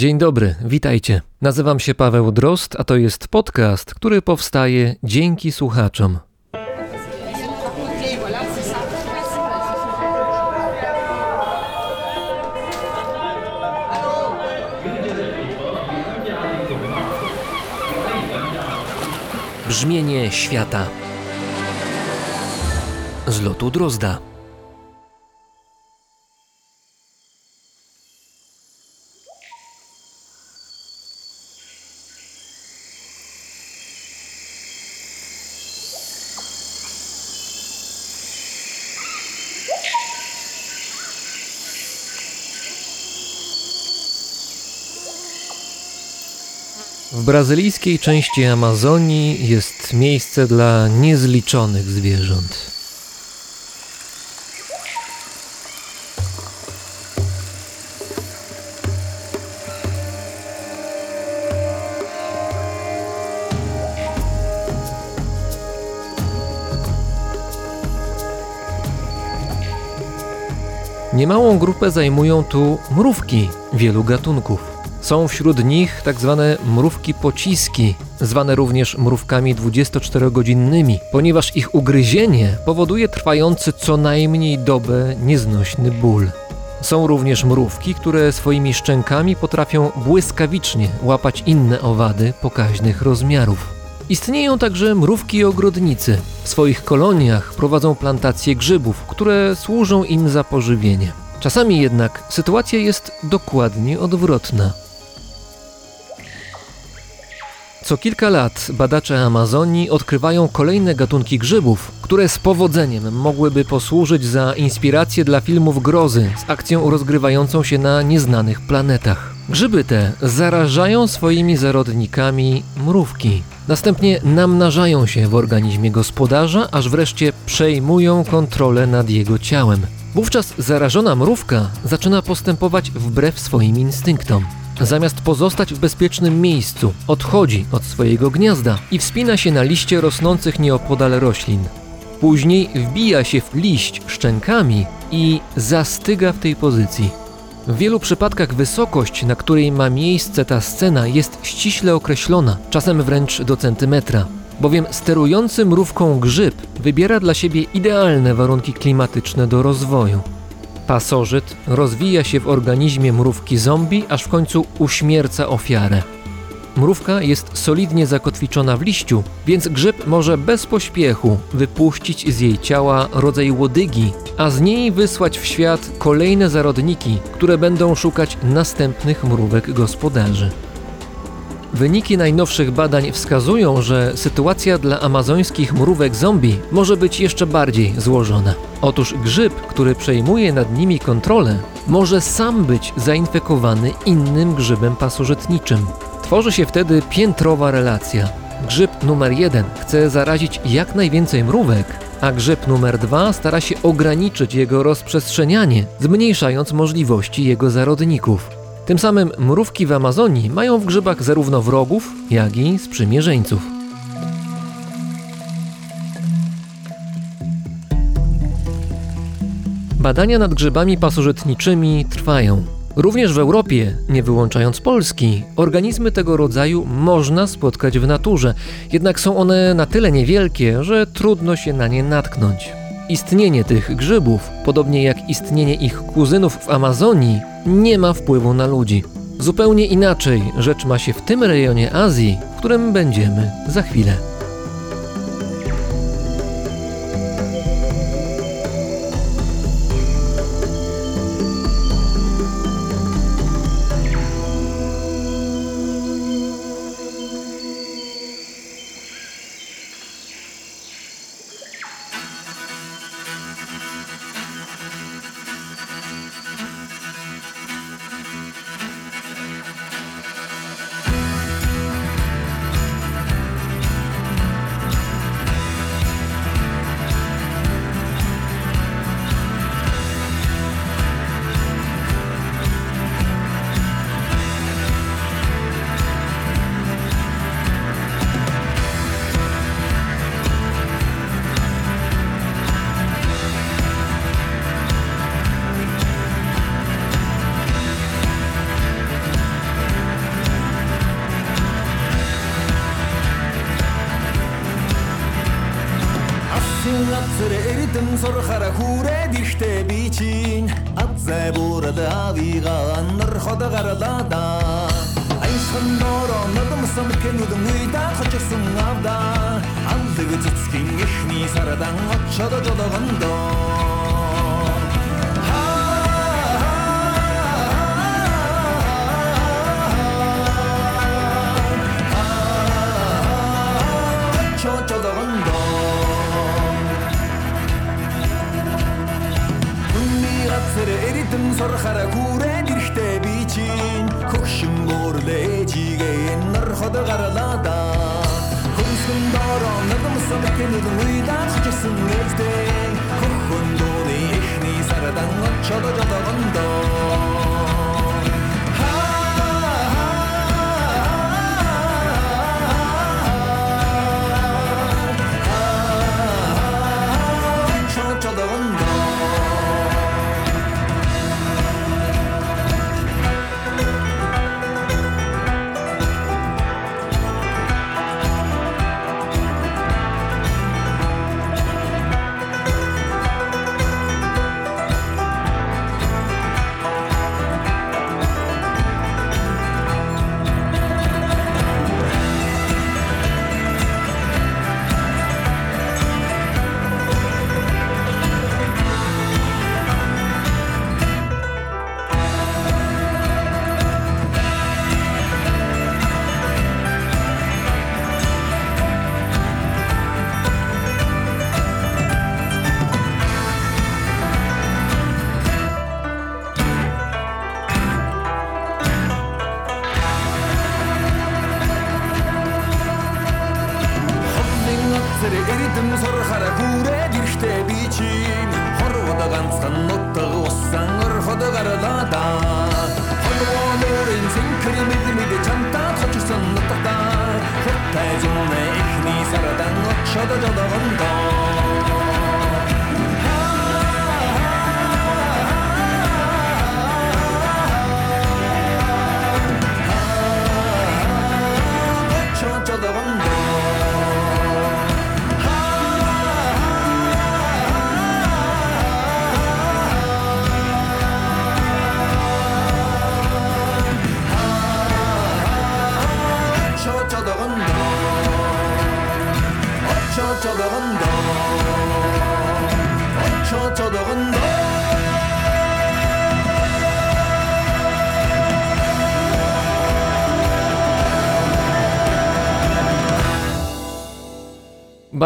Dzień dobry, witajcie. Nazywam się Paweł Drost, a to jest podcast, który powstaje dzięki słuchaczom. Brzmienie świata z lotu Drozda. Brazylijskiej części Amazonii jest miejsce dla niezliczonych zwierząt. Niemałą grupę zajmują tu mrówki wielu gatunków. Są wśród nich tak zwane mrówki pociski, zwane również mrówkami 24-godzinnymi, ponieważ ich ugryzienie powoduje trwający co najmniej dobę nieznośny ból. Są również mrówki, które swoimi szczękami potrafią błyskawicznie łapać inne owady pokaźnych rozmiarów. Istnieją także mrówki ogrodnicy. W swoich koloniach prowadzą plantacje grzybów, które służą im za pożywienie. Czasami jednak sytuacja jest dokładnie odwrotna. Co kilka lat badacze Amazonii odkrywają kolejne gatunki grzybów, które z powodzeniem mogłyby posłużyć za inspirację dla filmów grozy z akcją rozgrywającą się na nieznanych planetach. Grzyby te zarażają swoimi zarodnikami mrówki. Następnie namnażają się w organizmie gospodarza, aż wreszcie przejmują kontrolę nad jego ciałem. Wówczas zarażona mrówka zaczyna postępować wbrew swoim instynktom. Zamiast pozostać w bezpiecznym miejscu, odchodzi od swojego gniazda i wspina się na liście rosnących nieopodal roślin. Później wbija się w liść szczękami i zastyga w tej pozycji. W wielu przypadkach wysokość, na której ma miejsce ta scena, jest ściśle określona, czasem wręcz do centymetra, bowiem sterujący mrówką grzyb wybiera dla siebie idealne warunki klimatyczne do rozwoju. Pasożyt rozwija się w organizmie mrówki zombie, aż w końcu uśmierca ofiarę. Mrówka jest solidnie zakotwiczona w liściu, więc grzyb może bez pośpiechu wypuścić z jej ciała rodzaj łodygi, a z niej wysłać w świat kolejne zarodniki, które będą szukać następnych mrówek gospodarzy. Wyniki najnowszych badań wskazują, że sytuacja dla amazońskich mrówek zombie może być jeszcze bardziej złożona. Otóż grzyb, który przejmuje nad nimi kontrolę, może sam być zainfekowany innym grzybem pasożytniczym. Tworzy się wtedy piętrowa relacja. Grzyb numer jeden chce zarazić jak najwięcej mrówek, a grzyb numer dwa stara się ograniczyć jego rozprzestrzenianie, zmniejszając możliwości jego zarodników. Tym samym mrówki w Amazonii mają w grzybach zarówno wrogów, jak i sprzymierzeńców. Badania nad grzybami pasożytniczymi trwają. Również w Europie, nie wyłączając Polski, organizmy tego rodzaju można spotkać w naturze, jednak są one na tyle niewielkie, że trudno się na nie natknąć. Istnienie tych grzybów, podobnie jak istnienie ich kuzynów w Amazonii, nie ma wpływu na ludzi. Zupełnie inaczej rzecz ma się w tym rejonie Azji, w którym będziemy za chwilę.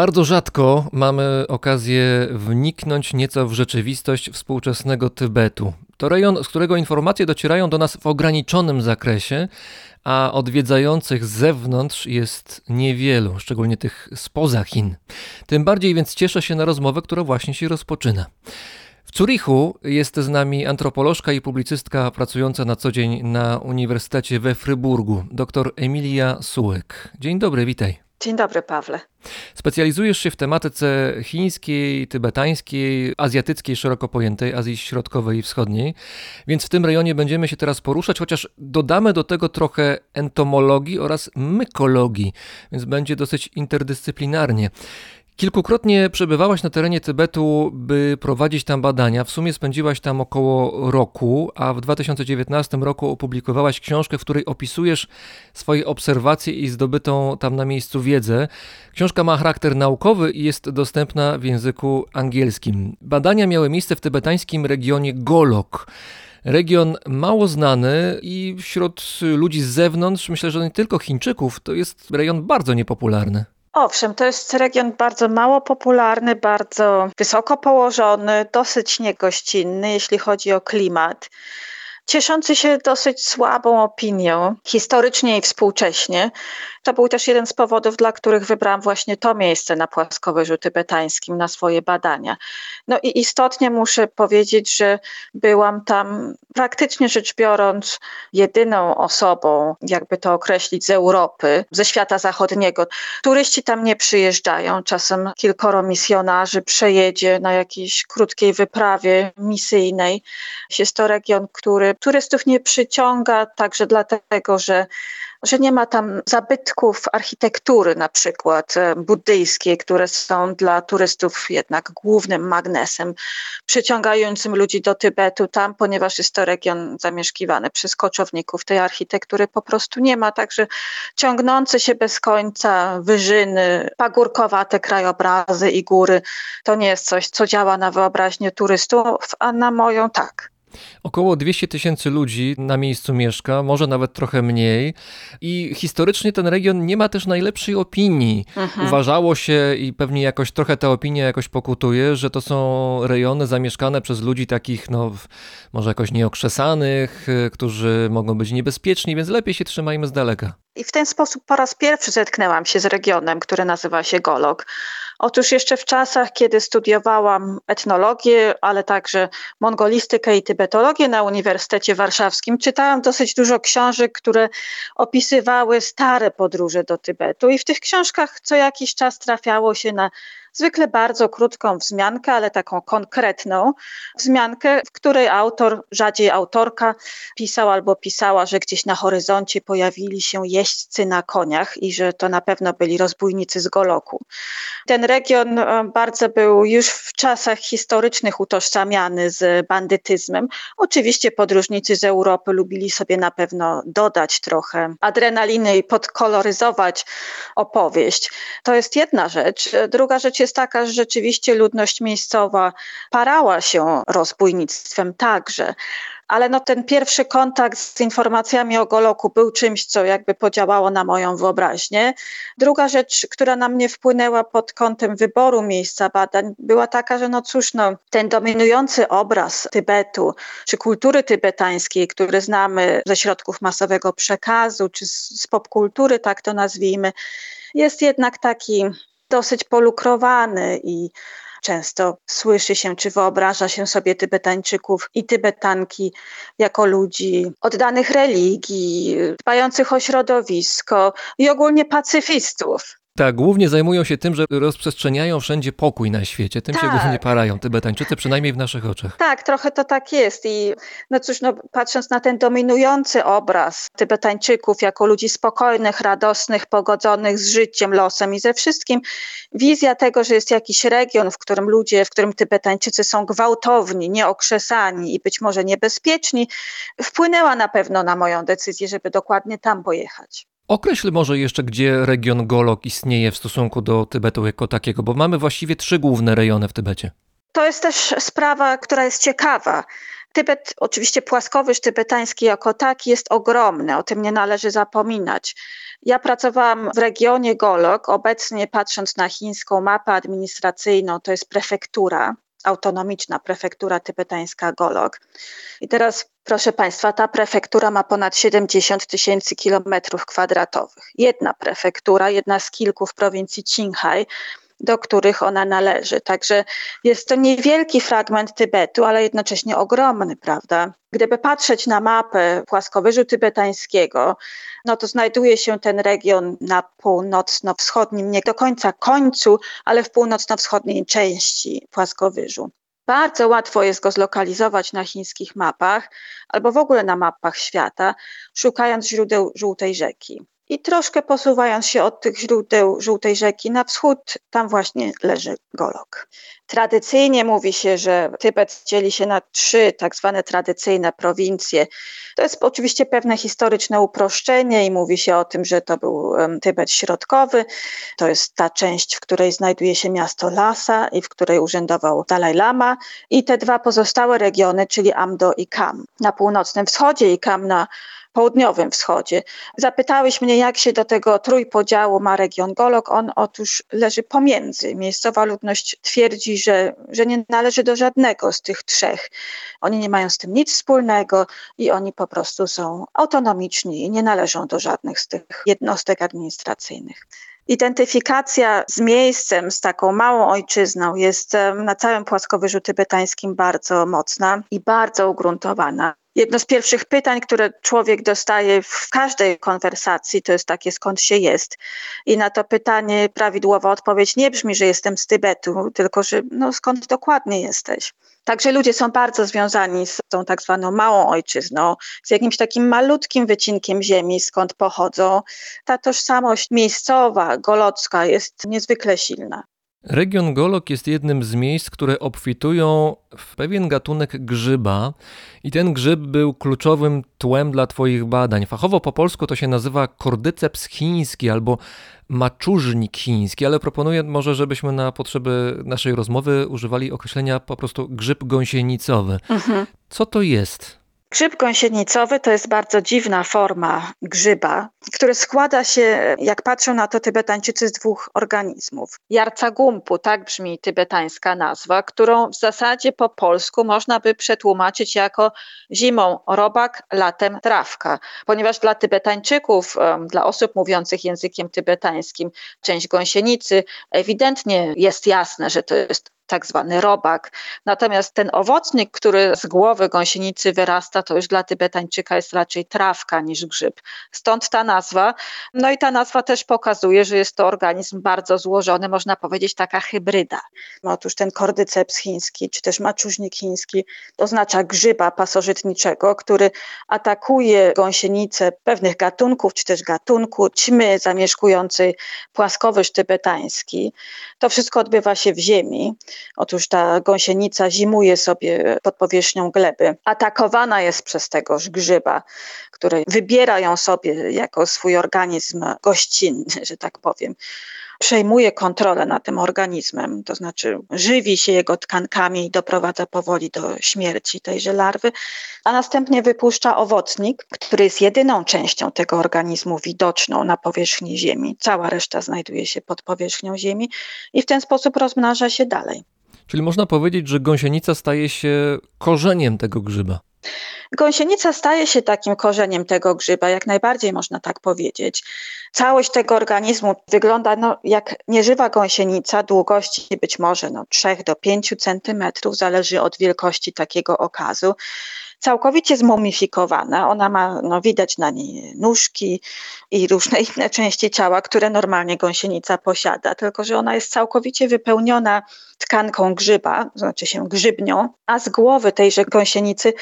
Bardzo rzadko mamy okazję wniknąć nieco w rzeczywistość współczesnego Tybetu. To rejon, z którego informacje docierają do nas w ograniczonym zakresie, a odwiedzających z zewnątrz jest niewielu, szczególnie tych spoza Chin. Tym bardziej więc cieszę się na rozmowę, która właśnie się rozpoczyna. W Zurichu jest z nami antropolożka i publicystka pracująca na co dzień na Uniwersytecie we Fryburgu, dr Emilia Sułek. Dzień dobry, witaj. Dzień dobry, Pawle. Specjalizujesz się w tematyce chińskiej, tybetańskiej, azjatyckiej, szeroko pojętej, Azji Środkowej i Wschodniej, więc w tym rejonie będziemy się teraz poruszać, chociaż dodamy do tego trochę entomologii oraz mykologii, więc będzie dosyć interdyscyplinarnie. Kilkukrotnie przebywałaś na terenie Tybetu, by prowadzić tam badania. W sumie spędziłaś tam około roku, a w 2019 roku opublikowałaś książkę, w której opisujesz swoje obserwacje i zdobytą tam na miejscu wiedzę. Książka ma charakter naukowy i jest dostępna w języku angielskim. Badania miały miejsce w tybetańskim regionie Golok. Region mało znany i wśród ludzi z zewnątrz, myślę, że nie tylko Chińczyków, to jest rejon bardzo niepopularny. Owszem, to jest region bardzo mało popularny, bardzo wysoko położony, dosyć niegościnny, jeśli chodzi o klimat cieszący się dosyć słabą opinią historycznie i współcześnie. To był też jeden z powodów, dla których wybrałam właśnie to miejsce na płaskowyżu tybetańskim na swoje badania. No i istotnie muszę powiedzieć, że byłam tam praktycznie rzecz biorąc jedyną osobą, jakby to określić, z Europy, ze świata zachodniego. Turyści tam nie przyjeżdżają, czasem kilkoro misjonarzy przejedzie na jakiejś krótkiej wyprawie misyjnej. Jest to region, który turystów nie przyciąga, także dlatego, że że nie ma tam zabytków architektury na przykład e, buddyjskiej, które są dla turystów jednak głównym magnesem przyciągającym ludzi do Tybetu tam, ponieważ jest to region zamieszkiwany przez koczowników. Tej architektury po prostu nie ma, także ciągnące się bez końca wyżyny, pagórkowate krajobrazy i góry to nie jest coś, co działa na wyobraźnię turystów, a na moją tak. Około 200 tysięcy ludzi na miejscu mieszka, może nawet trochę mniej. I historycznie ten region nie ma też najlepszej opinii. Mhm. Uważało się i pewnie jakoś trochę ta opinia jakoś pokutuje, że to są rejony zamieszkane przez ludzi takich, no może jakoś nieokrzesanych, y, którzy mogą być niebezpieczni, więc lepiej się trzymajmy z daleka. I w ten sposób po raz pierwszy zetknęłam się z regionem, który nazywa się Golok. Otóż jeszcze w czasach, kiedy studiowałam etnologię, ale także mongolistykę i tybetologię na Uniwersytecie Warszawskim, czytałam dosyć dużo książek, które opisywały stare podróże do Tybetu. I w tych książkach co jakiś czas trafiało się na zwykle bardzo krótką wzmiankę, ale taką konkretną wzmiankę, w której autor, rzadziej autorka, pisał albo pisała, że gdzieś na horyzoncie pojawili się jeźdźcy na koniach i że to na pewno byli rozbójnicy z Goloku. Ten region e, bardzo był już w czasach historycznych utożsamiany z bandytyzmem. Oczywiście podróżnicy z Europy lubili sobie na pewno dodać trochę adrenaliny i podkoloryzować opowieść. To jest jedna rzecz. Druga rzecz jest taka, że rzeczywiście ludność miejscowa parała się rozbójnictwem także ale no ten pierwszy kontakt z informacjami o Goloku był czymś, co jakby podziałało na moją wyobraźnię. Druga rzecz, która na mnie wpłynęła pod kątem wyboru miejsca badań, była taka, że no cóż, no, ten dominujący obraz Tybetu, czy kultury tybetańskiej, który znamy ze środków masowego przekazu, czy z popkultury, tak to nazwijmy, jest jednak taki dosyć polukrowany i często słyszy się czy wyobraża się sobie Tybetańczyków i Tybetanki jako ludzi oddanych religii, dbających o środowisko i ogólnie pacyfistów. Tak, głównie zajmują się tym, że rozprzestrzeniają wszędzie pokój na świecie. Tym tak. się głównie parają Tybetańczycy, przynajmniej w naszych oczach. Tak, trochę to tak jest. I no cóż, no, patrząc na ten dominujący obraz Tybetańczyków jako ludzi spokojnych, radosnych, pogodzonych z życiem, losem i ze wszystkim, wizja tego, że jest jakiś region, w którym ludzie, w którym Tybetańczycy są gwałtowni, nieokrzesani i być może niebezpieczni, wpłynęła na pewno na moją decyzję, żeby dokładnie tam pojechać. Określ może jeszcze, gdzie region Golok istnieje w stosunku do Tybetu jako takiego, bo mamy właściwie trzy główne rejony w Tybecie. To jest też sprawa, która jest ciekawa. Tybet, oczywiście płaskowyż tybetański jako taki jest ogromny, o tym nie należy zapominać. Ja pracowałam w regionie Golok, obecnie patrząc na chińską mapę administracyjną, to jest prefektura, autonomiczna prefektura tybetańska Golok. I teraz Proszę Państwa, ta prefektura ma ponad 70 tysięcy kilometrów kwadratowych. Jedna prefektura, jedna z kilku w prowincji Qinghai, do których ona należy. Także jest to niewielki fragment Tybetu, ale jednocześnie ogromny, prawda? Gdyby patrzeć na mapę płaskowyżu tybetańskiego, no to znajduje się ten region na północno-wschodnim, nie do końca końcu, ale w północno-wschodniej części płaskowyżu. Bardzo łatwo jest go zlokalizować na chińskich mapach albo w ogóle na mapach świata, szukając źródeł żółtej rzeki. I troszkę posuwając się od tych źródeł żółtej rzeki na wschód, tam właśnie leży Golok. Tradycyjnie mówi się, że Tybet dzieli się na trzy tak zwane tradycyjne prowincje. To jest oczywiście pewne historyczne uproszczenie i mówi się o tym, że to był Tybet środkowy. To jest ta część, w której znajduje się miasto Lhasa i w której urzędował Dalaj Lama. I te dwa pozostałe regiony, czyli Amdo i Kam na północnym wschodzie i Kam na południowym wschodzie. Zapytałeś mnie, jak się do tego trójpodziału ma region Golok. On otóż leży pomiędzy. Miejscowa ludność twierdzi, że, że nie należy do żadnego z tych trzech. Oni nie mają z tym nic wspólnego i oni po prostu są autonomiczni i nie należą do żadnych z tych jednostek administracyjnych. Identyfikacja z miejscem, z taką małą ojczyzną jest na całym płaskowyżu tybetańskim bardzo mocna i bardzo ugruntowana. Jedno z pierwszych pytań, które człowiek dostaje w każdej konwersacji, to jest takie, skąd się jest. I na to pytanie prawidłowa odpowiedź nie brzmi, że jestem z Tybetu, tylko że no, skąd dokładnie jesteś. Także ludzie są bardzo związani z tą tak zwaną małą ojczyzną, z jakimś takim malutkim wycinkiem ziemi, skąd pochodzą. Ta tożsamość miejscowa, golocka jest niezwykle silna. Region Golok jest jednym z miejsc, które obfitują w pewien gatunek grzyba i ten grzyb był kluczowym tłem dla Twoich badań. Fachowo po polsku to się nazywa kordyceps chiński albo maczużnik chiński, ale proponuję może, żebyśmy na potrzeby naszej rozmowy używali określenia po prostu grzyb gąsienicowy. Mhm. Co to jest? Grzyb gąsienicowy to jest bardzo dziwna forma grzyba, który składa się, jak patrzą na to Tybetańczycy, z dwóch organizmów. Jarca gumpu, tak brzmi tybetańska nazwa, którą w zasadzie po polsku można by przetłumaczyć jako zimą robak, latem trawka, ponieważ dla Tybetańczyków, dla osób mówiących językiem tybetańskim, część gąsienicy ewidentnie jest jasne, że to jest tak zwany robak. Natomiast ten owocnik, który z głowy gąsienicy wyrasta, to już dla Tybetańczyka jest raczej trawka niż grzyb. Stąd ta nazwa. No i ta nazwa też pokazuje, że jest to organizm bardzo złożony, można powiedzieć taka hybryda. Otóż ten kordyceps chiński, czy też maczużnik chiński oznacza grzyba pasożytniczego, który atakuje gąsienicę pewnych gatunków, czy też gatunku ćmy zamieszkującej płaskowyż tybetański. To wszystko odbywa się w ziemi. Otóż ta gąsienica zimuje sobie pod powierzchnią gleby. Atakowana jest przez tegoż grzyba, który wybiera ją sobie jako swój organizm gościnny, że tak powiem przejmuje kontrolę nad tym organizmem, to znaczy żywi się jego tkankami i doprowadza powoli do śmierci tejże larwy, a następnie wypuszcza owocnik, który jest jedyną częścią tego organizmu widoczną na powierzchni Ziemi. Cała reszta znajduje się pod powierzchnią Ziemi i w ten sposób rozmnaża się dalej. Czyli można powiedzieć, że gąsienica staje się korzeniem tego grzyba. Gąsienica staje się takim korzeniem tego grzyba, jak najbardziej można tak powiedzieć. Całość tego organizmu wygląda no, jak nieżywa gąsienica, długości być może no, 3 do 5 centymetrów, zależy od wielkości takiego okazu całkowicie zmumifikowana. Ona ma, no widać na niej nóżki i różne inne części ciała, które normalnie gąsienica posiada, tylko że ona jest całkowicie wypełniona tkanką grzyba, znaczy się grzybnią, a z głowy tejże gąsienicy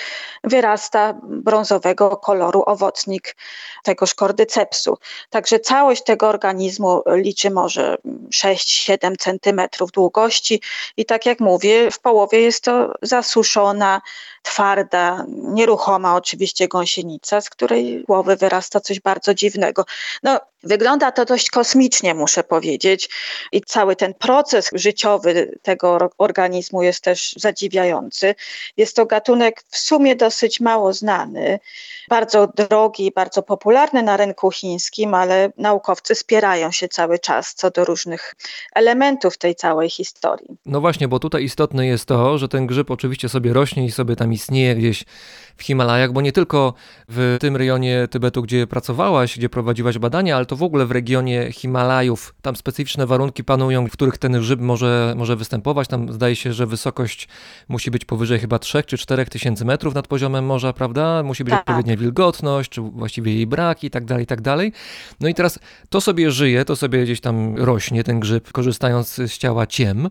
wyrasta brązowego koloru owocnik tegoż kordycepsu. Także całość tego organizmu liczy może 6-7 centymetrów długości i tak jak mówię, w połowie jest to zasuszona, twarda, nieruchoma oczywiście gąsienica, z której głowy wyrasta coś bardzo dziwnego. No, wygląda to dość kosmicznie, muszę powiedzieć, i cały ten proces życiowy tego organizmu jest też zadziwiający. Jest to gatunek w sumie dosyć mało znany, bardzo drogi, bardzo popularny na rynku chińskim, ale naukowcy spierają się cały czas co do różnych elementów tej całej historii. No właśnie, bo tutaj istotne jest to, że ten grzyb oczywiście sobie rośnie i sobie tam istnieje gdzieś w Himalajach, bo nie tylko w tym rejonie Tybetu, gdzie pracowałaś, gdzie prowadziłaś badania, ale to w ogóle w regionie Himalajów. Tam specyficzne warunki panują, w których ten grzyb może, może występować. Tam zdaje się, że wysokość musi być powyżej chyba 3 czy 4 tysięcy metrów nad poziomem morza, prawda? Musi być tak. odpowiednia wilgotność, czy właściwie jej brak i tak dalej, i tak dalej. No i teraz to sobie żyje, to sobie gdzieś tam rośnie ten grzyb, korzystając z ciała ciem.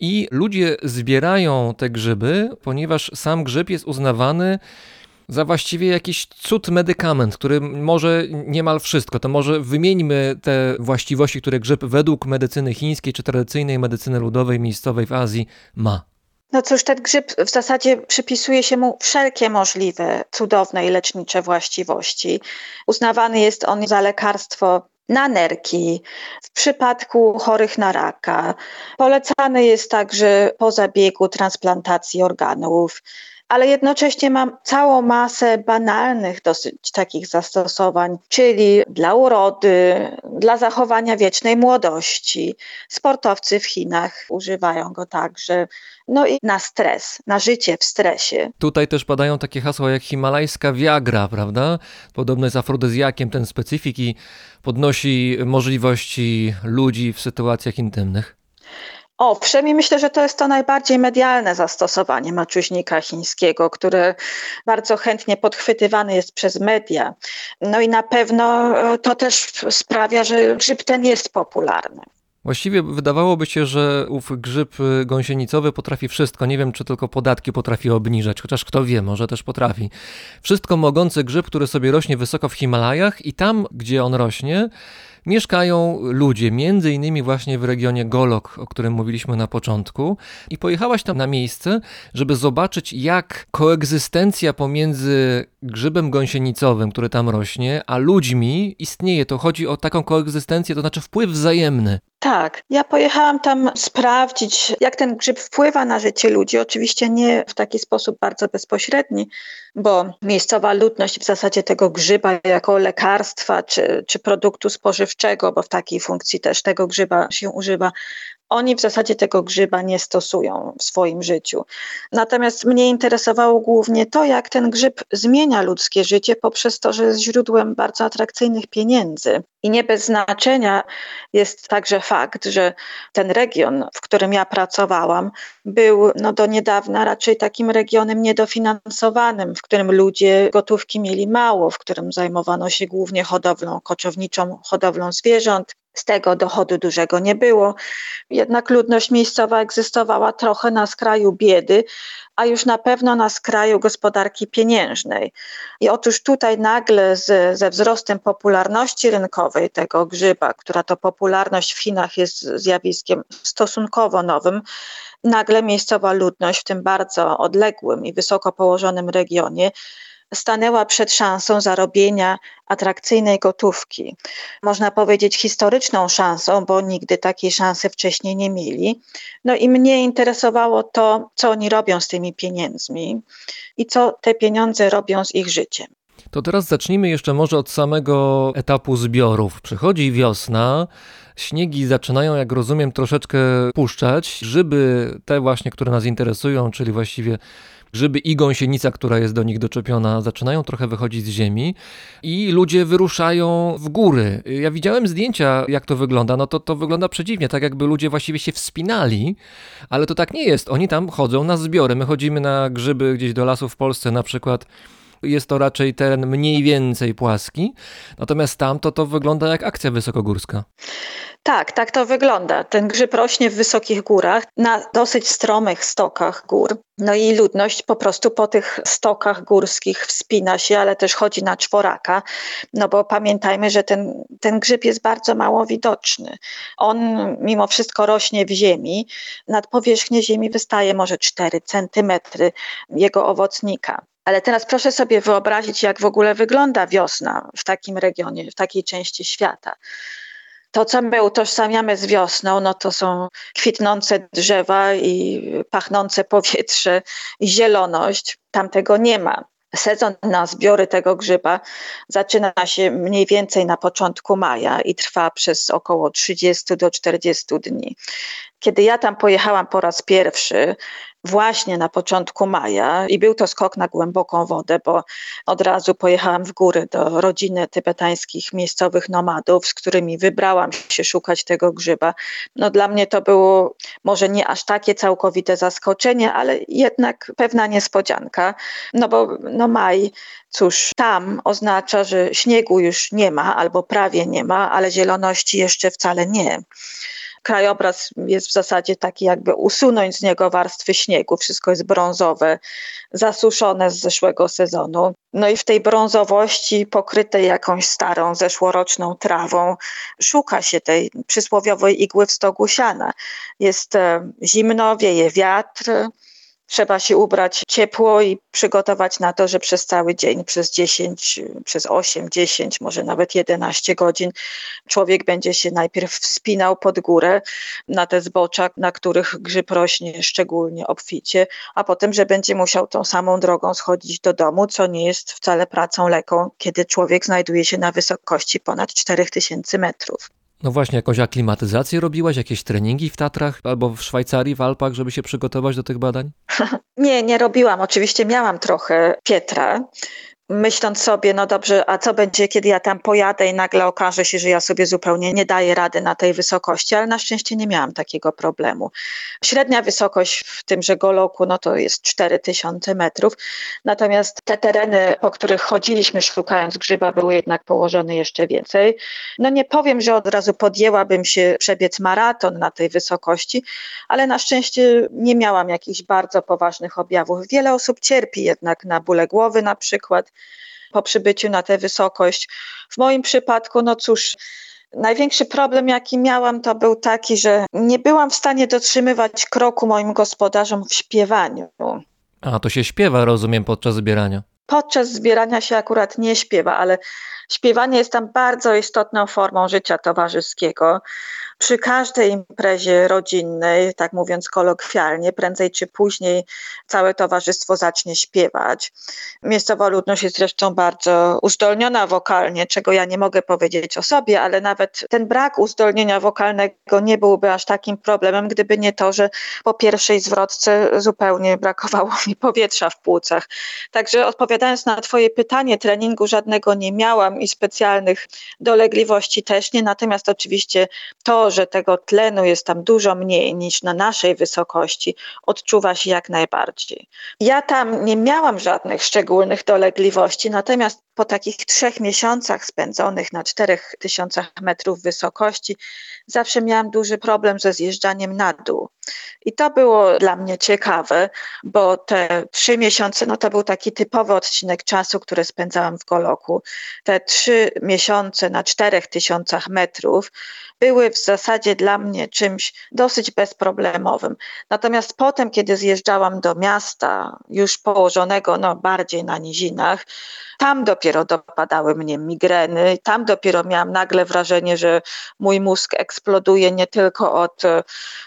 I ludzie zbierają te grzyby, ponieważ sam grzyb jest uznawany za właściwie jakiś cud medykament, który może niemal wszystko. To może wymieńmy te właściwości, które grzyb według medycyny chińskiej czy tradycyjnej medycyny ludowej miejscowej w Azji ma. No cóż, ten grzyb w zasadzie przypisuje się mu wszelkie możliwe cudowne i lecznicze właściwości. Uznawany jest on za lekarstwo na nerki, w przypadku chorych na raka. Polecany jest także po zabiegu transplantacji organów, ale jednocześnie mam całą masę banalnych dosyć takich zastosowań, czyli dla urody, dla zachowania wiecznej młodości. Sportowcy w Chinach używają go także. No i na stres, na życie w stresie. Tutaj też padają takie hasła jak himalajska Viagra, prawda? Podobno jest afrodyzjakiem ten specyfik i podnosi możliwości ludzi w sytuacjach intymnych. Owszem, i myślę, że to jest to najbardziej medialne zastosowanie maczuźnika chińskiego, które bardzo chętnie podchwytywane jest przez media. No i na pewno e, to też sprawia, że grzyb ten jest popularny. Właściwie wydawałoby się, że ów grzyb y, gąsienicowy potrafi wszystko. Nie wiem, czy tylko podatki potrafi obniżać, chociaż kto wie, może też potrafi. Wszystko mogący grzyb, który sobie rośnie wysoko w Himalajach i tam, gdzie on rośnie, mieszkają ludzie, między innymi właśnie w regionie Golok, o którym mówiliśmy na początku. I pojechałaś tam na miejsce, żeby zobaczyć, jak koegzystencja pomiędzy grzybem gąsienicowym, który tam rośnie, a ludźmi istnieje. To chodzi o taką koegzystencję, to znaczy wpływ wzajemny. Tak, ja pojechałam tam sprawdzić, jak ten grzyb wpływa na życie ludzi. Oczywiście nie w taki sposób bardzo bezpośredni, bo miejscowa ludność w zasadzie tego grzyba jako lekarstwa czy, czy produktu spożywczego, bo w takiej funkcji też tego grzyba się używa, oni w zasadzie tego grzyba nie stosują w swoim życiu. Natomiast mnie interesowało głównie to, jak ten grzyb zmienia ludzkie życie poprzez to, że jest źródłem bardzo atrakcyjnych pieniędzy. I nie bez znaczenia jest także fakt, że ten region, w którym ja pracowałam, był no, do niedawna raczej takim regionem niedofinansowanym, w którym ludzie gotówki mieli mało, w którym zajmowano się głównie hodowlą koczowniczą, hodowlą zwierząt. Z tego dochodu dużego nie było. Jednak ludność miejscowa egzystowała trochę na skraju biedy, a już na pewno na skraju gospodarki pieniężnej. I otóż tutaj nagle z, ze wzrostem popularności rynkowej tego grzyba, która to popularność w Chinach jest zjawiskiem stosunkowo nowym, nagle miejscowa ludność w tym bardzo odległym i wysoko położonym regionie stanęła przed szansą zarobienia atrakcyjnej gotówki. Można powiedzieć historyczną szansą, bo nigdy takiej szansy wcześniej nie mieli. No i mnie interesowało to, co oni robią z tymi pieniędzmi i co te pieniądze robią z ich życiem. To teraz zacznijmy jeszcze może od samego etapu zbiorów. Przychodzi wiosna, śniegi zaczynają, jak rozumiem, troszeczkę puszczać. Grzyby, te właśnie, które nas interesują, czyli właściwie grzyby i gąsienica, która jest do nich doczepiona, zaczynają trochę wychodzić z ziemi i ludzie wyruszają w góry. Ja widziałem zdjęcia, jak to wygląda. No to to wygląda przedziwnie, tak jakby ludzie właściwie się wspinali, ale to tak nie jest. Oni tam chodzą na zbiory. My chodzimy na grzyby gdzieś do lasu w Polsce na przykład jest to raczej teren mniej więcej płaski, natomiast tam to, to wygląda jak akcja wysokogórska. Tak, tak to wygląda. Ten grzyb rośnie w wysokich górach, na dosyć stromych stokach gór. No i ludność po prostu po tych stokach górskich wspina się, ale też chodzi na czworaka, no bo pamiętajmy, że ten, ten grzyb jest bardzo mało widoczny. On mimo wszystko rośnie w ziemi, nad powierzchnię ziemi wystaje może 4 centymetry jego owocnika. Ale teraz proszę sobie wyobrazić, jak w ogóle wygląda wiosna w takim regionie, w takiej części świata. To, co my utożsamiamy z wiosną, no to są kwitnące drzewa i pachnące powietrze i zieloność. Tam tego nie ma. Sezon na zbiory tego grzyba zaczyna się mniej więcej na początku maja i trwa przez około 30 do 40 dni. Kiedy ja tam pojechałam po raz pierwszy, właśnie na początku maja i był to skok na głęboką wodę, bo od razu pojechałam w góry do rodziny tybetańskich miejscowych nomadów, z którymi wybrałam się szukać tego grzyba. No dla mnie to było może nie aż takie całkowite zaskoczenie, ale jednak pewna niespodzianka, no bo no maj Cóż, tam oznacza, że śniegu już nie ma albo prawie nie ma, ale zieloności jeszcze wcale nie krajobraz jest w zasadzie taki, jakby usunąć z niego warstwy śniegu. Wszystko jest brązowe, zasuszone z zeszłego sezonu. No i w tej brązowości, pokrytej jakąś starą, zeszłoroczną trawą, szuka się tej przysłowiowej igły w stogu siana. Jest e, zimno, wieje wiatr, trzeba się ubrać ciepło i przygotować na to, że przez cały dzień, przez 10, przez 8, 10, może nawet 11 godzin człowiek będzie się najpierw wspinał pod górę na te zbocza, na których grzyb rośnie szczególnie obficie, a potem, że będzie musiał tą samą drogą schodzić do domu, co nie jest wcale pracą lekką, kiedy człowiek znajduje się na wysokości ponad 4000 metrów. No właśnie, jakąś aklimatyzację robiłaś, jakieś treningi w Tatrach albo w Szwajcarii, w Alpach, żeby się przygotować do tych badań? nie, nie robiłam. Oczywiście miałam trochę Pietra, myśląc sobie, no dobrze, a co będzie, kiedy ja tam pojadę i nagle okaże się, że ja sobie zupełnie nie daję rady na tej wysokości, ale na szczęście nie miałam takiego problemu. Średnia wysokość w tymże Goloku, no to jest 4000 metrów, natomiast te tereny, po których chodziliśmy szukając grzyba, były jednak położone jeszcze więcej. No nie powiem, że od razu podjęłabym się przebiec maraton na tej wysokości, ale na szczęście nie miałam jakichś bardzo poważnych objawów. Wiele osób cierpi jednak na bóle głowy na przykład po przybyciu na tę wysokość. W moim przypadku, no cóż, Największy problem, jaki miałam, to był taki, że nie byłam w stanie dotrzymywać kroku moim gospodarzom w śpiewaniu. A to się śpiewa, rozumiem, podczas zbierania. Podczas zbierania się akurat nie śpiewa, ale śpiewanie jest tam bardzo istotną formą życia towarzyskiego przy każdej imprezie rodzinnej, tak mówiąc kolokwialnie, prędzej czy później całe towarzystwo zacznie śpiewać. Miejscowa ludność jest zresztą bardzo uzdolniona wokalnie, czego ja nie mogę powiedzieć o sobie, ale nawet ten brak uzdolnienia wokalnego nie byłby aż takim problemem, gdyby nie to, że po pierwszej zwrotce zupełnie brakowało mi powietrza w płucach. Także odpowiadając na Twoje pytanie, treningu żadnego nie miałam i specjalnych dolegliwości też nie, natomiast oczywiście to, że tego tlenu jest tam dużo mniej niż na naszej wysokości, odczuwa się jak najbardziej. Ja tam nie miałam żadnych szczególnych dolegliwości, natomiast po takich trzech miesiącach spędzonych na czterech tysiącach metrów wysokości, zawsze miałam duży problem ze zjeżdżaniem na dół. I to było dla mnie ciekawe, bo te trzy miesiące, no to był taki typowy odcinek czasu, który spędzałam w Goloku. Te trzy miesiące na czterech tysiącach metrów były w zasadzie dla mnie czymś dosyć bezproblemowym. Natomiast potem, kiedy zjeżdżałam do miasta, już położonego no, bardziej na nizinach, tam dopiero dopadały mnie migreny, tam dopiero miałam nagle wrażenie, że mój mózg eksploduje nie tylko od,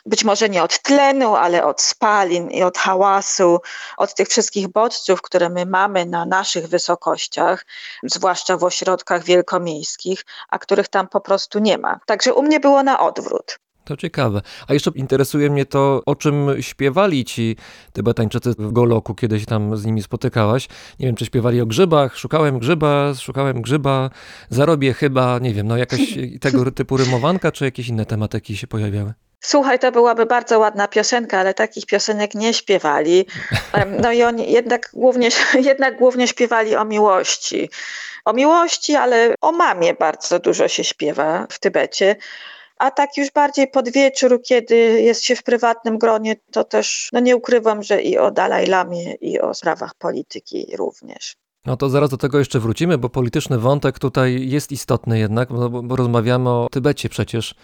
być może nie od tlenu, ale od spalin i od hałasu, od tych wszystkich bodźców, które my mamy na naszych wysokościach, zwłaszcza w ośrodkach wielkomiejskich, a których tam po prostu nie ma. Także u mnie było na odwrót. To ciekawe. A jeszcze interesuje mnie to, o czym śpiewali ci Tybetańczycy w Goloku, kiedy się tam z nimi spotykałaś. Nie wiem, czy śpiewali o grzybach, szukałem grzyba, szukałem grzyba, zarobię chyba, nie wiem, no jakaś tego typu rymowanka, czy jakieś inne tematyki się pojawiały? Słuchaj, to byłaby bardzo ładna piosenka, ale takich piosenek nie śpiewali. No i oni jednak głównie, jednak głównie śpiewali o miłości. O miłości, ale o mamie bardzo dużo się śpiewa w Tybecie. A tak już bardziej pod wieczór, kiedy jest się w prywatnym gronie, to też, no nie ukrywam, że i o Dalaj Lamie, i o sprawach polityki również. No to zaraz do tego jeszcze wrócimy, bo polityczny wątek tutaj jest istotny jednak, bo, bo rozmawiamy o Tybecie przecież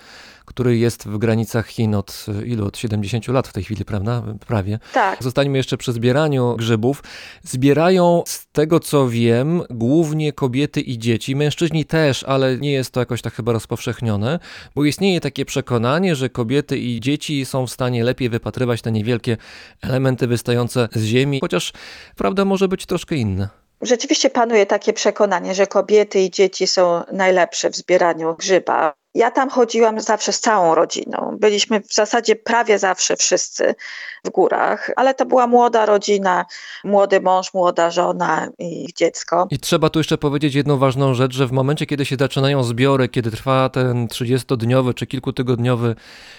który jest w granicach Chin od ilu? Od 70 lat w tej chwili, prawda? Prawie. Tak. Zostańmy jeszcze przy zbieraniu grzybów. Zbierają, z tego co wiem, głównie kobiety i dzieci. Mężczyźni też, ale nie jest to jakoś tak chyba rozpowszechnione, bo istnieje takie przekonanie, że kobiety i dzieci są w stanie lepiej wypatrywać te niewielkie elementy wystające z ziemi, chociaż prawda może być troszkę inna. Rzeczywiście panuje takie przekonanie, że kobiety i dzieci są najlepsze w zbieraniu grzyba. Ja tam chodziłam zawsze z całą rodziną. Byliśmy w zasadzie prawie zawsze wszyscy w górach, ale to była młoda rodzina, młody mąż, młoda żona i dziecko. I trzeba tu jeszcze powiedzieć jedną ważną rzecz, że w momencie, kiedy się zaczynają zbiory, kiedy trwa ten 30-dniowy czy kilkutygodniowy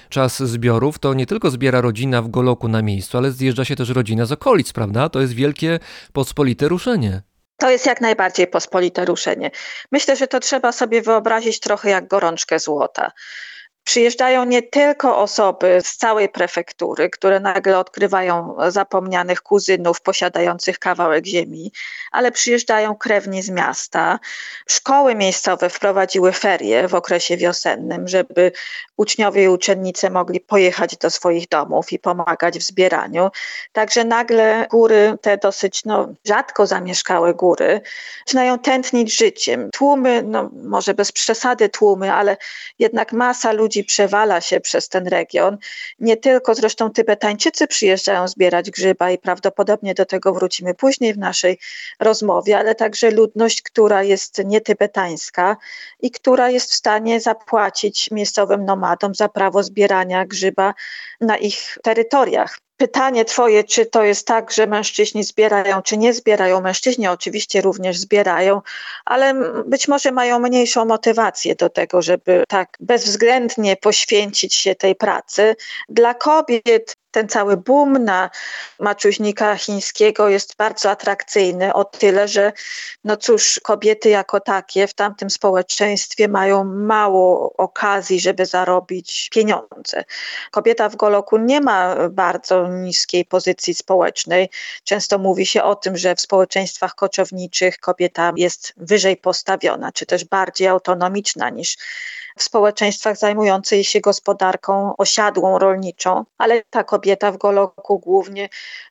czas zbiorów, to nie tylko zbiera rodzina w Goloku na miejscu, ale zjeżdża się też rodzina z okolic, prawda? To jest wielkie, pospolite ruszenie. To jest jak najbardziej pospolite ruszenie. Myślę, że to trzeba sobie wyobrazić trochę jak gorączkę złota. Przyjeżdżają nie tylko osoby z całej prefektury, które nagle odkrywają zapomnianych kuzynów posiadających kawałek ziemi, ale przyjeżdżają krewni z miasta. Szkoły miejscowe wprowadziły ferie w okresie wiosennym, żeby uczniowie i uczennice mogli pojechać do swoich domów i pomagać w zbieraniu. Także nagle góry, te dosyć no, rzadko zamieszkałe góry, zaczynają tętnić życiem. Tłumy, no może bez przesady tłumy, ale jednak masa ludzi ludzi przewala się przez ten region. Nie tylko zresztą Tybetańczycy przyjeżdżają zbierać grzyba i prawdopodobnie do tego wrócimy później w naszej rozmowie, ale także ludność, która jest nietybetańska i która jest w stanie zapłacić miejscowym nomadom za prawo zbierania grzyba na ich terytoriach. pytanie Twoje, czy to jest tak, że mężczyźni zbierają, czy nie zbierają. Mężczyźni oczywiście również zbierają, ale być może mają mniejszą motywację do tego, żeby tak bezwzględnie poświęcić się tej pracy. Dla kobiet ten cały boom na maczuźnika chińskiego jest bardzo atrakcyjny o tyle, że no cóż, kobiety jako takie w tamtym społeczeństwie mają mało okazji, żeby zarobić pieniądze. Kobieta w Goloku nie ma bardzo niskiej pozycji społecznej. Często mówi się o tym, że w społeczeństwach koczowniczych kobieta jest wyżej postawiona, czy też bardziej autonomiczna niż w społeczeństwach zajmujących się gospodarką osiadłą, rolniczą, ale ta kobieta w Goloku głównie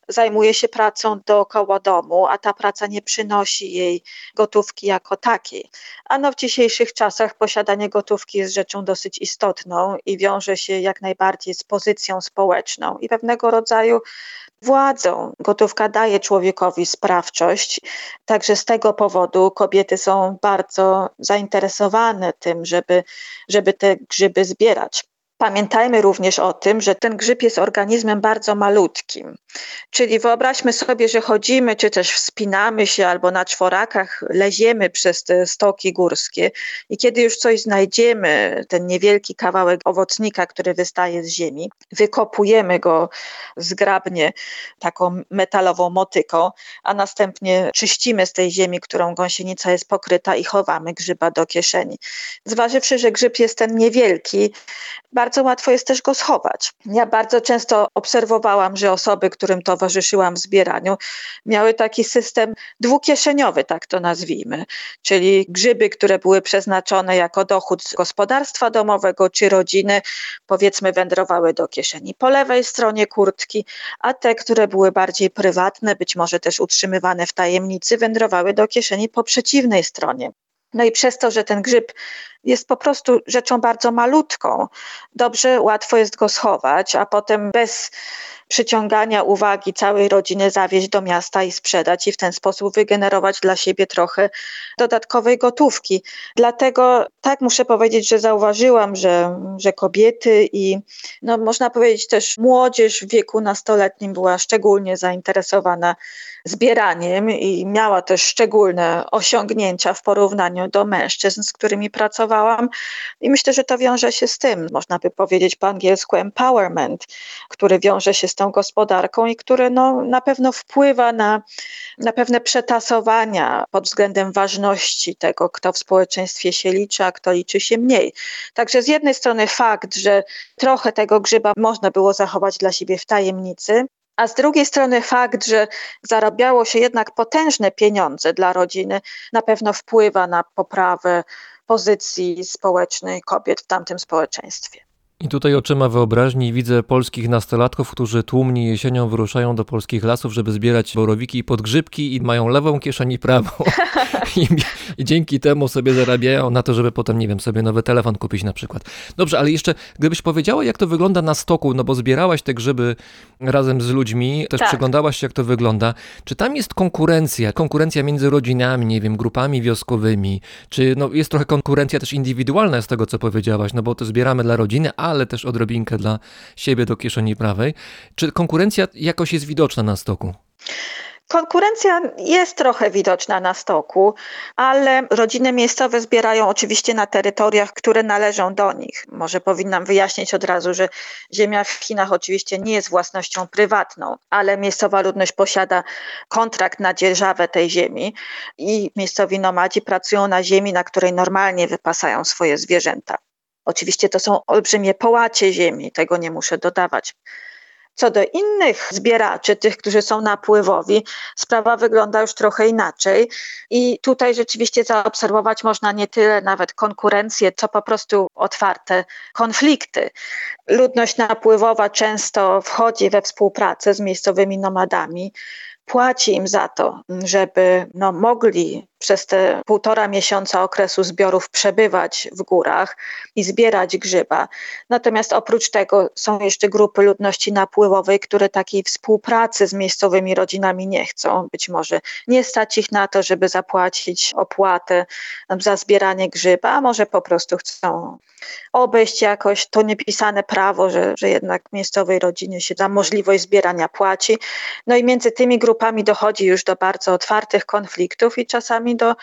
zajmuje się pracą dookoła domu, a ta praca nie przynosi jej gotówki jako takiej. A no w dzisiejszych czasach posiadanie gotówki jest rzeczą dosyć istotną i wiąże się jak najbardziej z pozycją społeczną i pewnego rodzaju władzą. Gotówka daje człowiekowi sprawczość, także z tego powodu kobiety są bardzo zainteresowane tym, żeby, żeby te grzyby zbierać. Pamiętajmy również o tym, że ten grzyb jest organizmem bardzo malutkim. Czyli wyobraźmy sobie, że chodzimy, czy też wspinamy się albo na czworakach leziemy przez te stoki górskie i kiedy już coś znajdziemy, ten niewielki kawałek owocnika, który wystaje z ziemi, wykopujemy go zgrabnie taką metalową motyką, a następnie czyścimy z tej ziemi, którą gąsienica jest pokryta i chowamy grzyba do kieszeni. Zważywszy, że grzyb jest ten niewielki, bardzo łatwo jest też go schować. Ja bardzo często obserwowałam, że osoby, którym towarzyszyłam w zbieraniu, miały taki system dwukieszeniowy, tak to nazwijmy, czyli grzyby, które były przeznaczone jako dochód z gospodarstwa domowego czy rodziny, powiedzmy wędrowały do kieszeni po lewej stronie kurtki, a te, które były bardziej prywatne, być może też utrzymywane w tajemnicy, wędrowały do kieszeni po przeciwnej stronie. No i przez to, że ten grzyb jest po prostu rzeczą bardzo malutką, dobrze, łatwo jest go schować, a potem bez przyciągania uwagi całej rodziny zawieźć do miasta i sprzedać i w ten sposób wygenerować dla siebie trochę dodatkowej gotówki. Dlatego tak muszę powiedzieć, że zauważyłam, że, że kobiety i no, można powiedzieć też młodzież w wieku nastoletnim była szczególnie zainteresowana zbieraniem i miała też szczególne osiągnięcia w porównaniu do mężczyzn, z którymi pracowałam. I myślę, że to wiąże się z tym, można by powiedzieć po angielsku empowerment, który wiąże się z tą gospodarką i który no, na pewno wpływa na, na pewne przetasowania pod względem ważności tego, kto w społeczeństwie się liczy, a kto liczy się mniej. Także z jednej strony fakt, że trochę tego grzyba można było zachować dla siebie w tajemnicy, a z drugiej strony fakt, że zarabiało się jednak potężne pieniądze dla rodziny, na pewno wpływa na poprawę pozycji społecznej kobiet w tamtym społeczeństwie. I tutaj oczyma wyobraźni widzę polskich nastolatków, którzy tłumnie jesienią wyruszają do polskich lasów, żeby zbierać borowiki i podgrzybki i mają lewą kieszeń i prawą. I, I, dzięki temu sobie zarabiają na to, żeby potem, nie wiem, sobie nowy telefon kupić na przykład. Dobrze, ale jeszcze gdybyś powiedziała, jak to wygląda na stoku, no bo zbierałaś te grzyby razem z ludźmi, też tak. przyglądałaś się, jak to wygląda. Czy tam jest konkurencja, konkurencja między rodzinami, nie wiem, grupami wioskowymi, czy no, jest trochę konkurencja też indywidualna z tego, co powiedziałaś, no bo to zbieramy dla rodziny, a ale też odrobinkę dla siebie do kieszeni prawej. Czy konkurencja jakoś jest widoczna na stoku? Konkurencja jest trochę widoczna na stoku, ale rodziny miejscowe zbierają oczywiście na terytoriach, które należą do nich. Może powinnam wyjaśnić od razu, że ziemia w Chinach oczywiście nie jest własnością prywatną, ale miejscowa ludność posiada kontrakt na dzierżawę tej ziemi i miejscowi nomadzi pracują na ziemi, na której normalnie wypasają swoje zwierzęta. Oczywiście to są olbrzymie połacie ziemi, tego nie muszę dodawać. Co do innych zbieraczy, tych, którzy są napływowi, sprawa wygląda już trochę inaczej. I tutaj rzeczywiście zaobserwować można nie tyle nawet konkurencję, co po prostu otwarte konflikty. Ludność napływowa często wchodzi we współpracę z miejscowymi nomadami, płaci im za to, żeby no, mogli przez te półtora miesiąca okresu zbiorów przebywać w górach i zbierać grzyba. Natomiast oprócz tego są jeszcze grupy ludności napływowej, które takiej współpracy z miejscowymi rodzinami nie chcą. Być może nie stać ich na to, żeby zapłacić opłatę za zbieranie grzyba, a może po prostu chcą obejść jakoś to niepisane prawo, że, że jednak miejscowej rodzinie się za możliwość zbierania płaci. No i między tymi grupami dochodzi już do bardzo otwartych konfliktów i czasami do,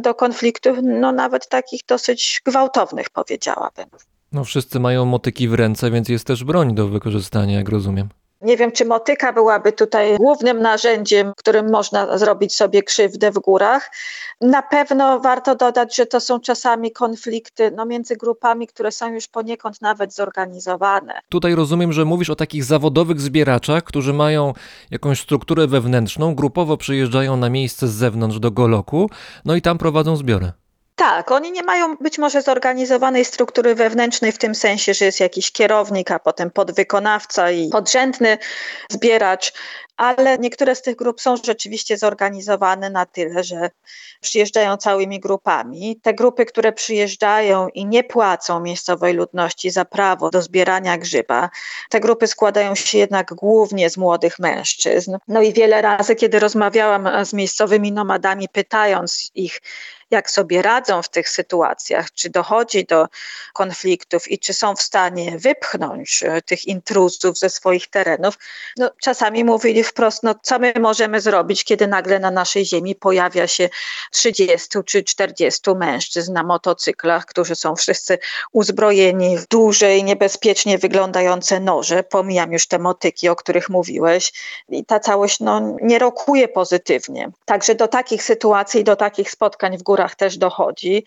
do konfliktów, no nawet takich dosyć gwałtownych, powiedziałabym. No wszyscy mają motyki w ręce, więc jest też broń do wykorzystania, jak rozumiem. Nie wiem, czy motyka byłaby tutaj głównym narzędziem, którym można zrobić sobie krzywdę w górach. Na pewno warto dodać, że to są czasami konflikty no, między grupami, które są już poniekąd nawet zorganizowane. Tutaj rozumiem, że mówisz o takich zawodowych zbieraczach, którzy mają jakąś strukturę wewnętrzną, grupowo przyjeżdżają na miejsce z zewnątrz do Goloku, no i tam prowadzą zbiory. Tak, oni nie mają być może zorganizowanej struktury wewnętrznej w tym sensie, że jest jakiś kierownik, a potem podwykonawca i podrzędny zbieracz, ale niektóre z tych grup są rzeczywiście zorganizowane na tyle, że przyjeżdżają całymi grupami. Te grupy, które przyjeżdżają i nie płacą miejscowej ludności za prawo do zbierania grzyba, te grupy składają się jednak głównie z młodych mężczyzn. No i wiele razy, kiedy rozmawiałam z miejscowymi nomadami, pytając ich, jak sobie radzą w tych sytuacjach, czy dochodzi do konfliktów i czy są w stanie wypchnąć e, tych intruzów ze swoich terenów, no, czasami mówili wprost, no co my możemy zrobić, kiedy nagle na naszej ziemi pojawia się 30 czy 40 mężczyzn na motocyklach, którzy są wszyscy uzbrojeni w duże i niebezpiecznie wyglądające noże, pomijam już te motyki, o których mówiłeś. I ta całość no, nie rokuje pozytywnie. Także do takich sytuacji, do takich spotkań w górach też dochodzi.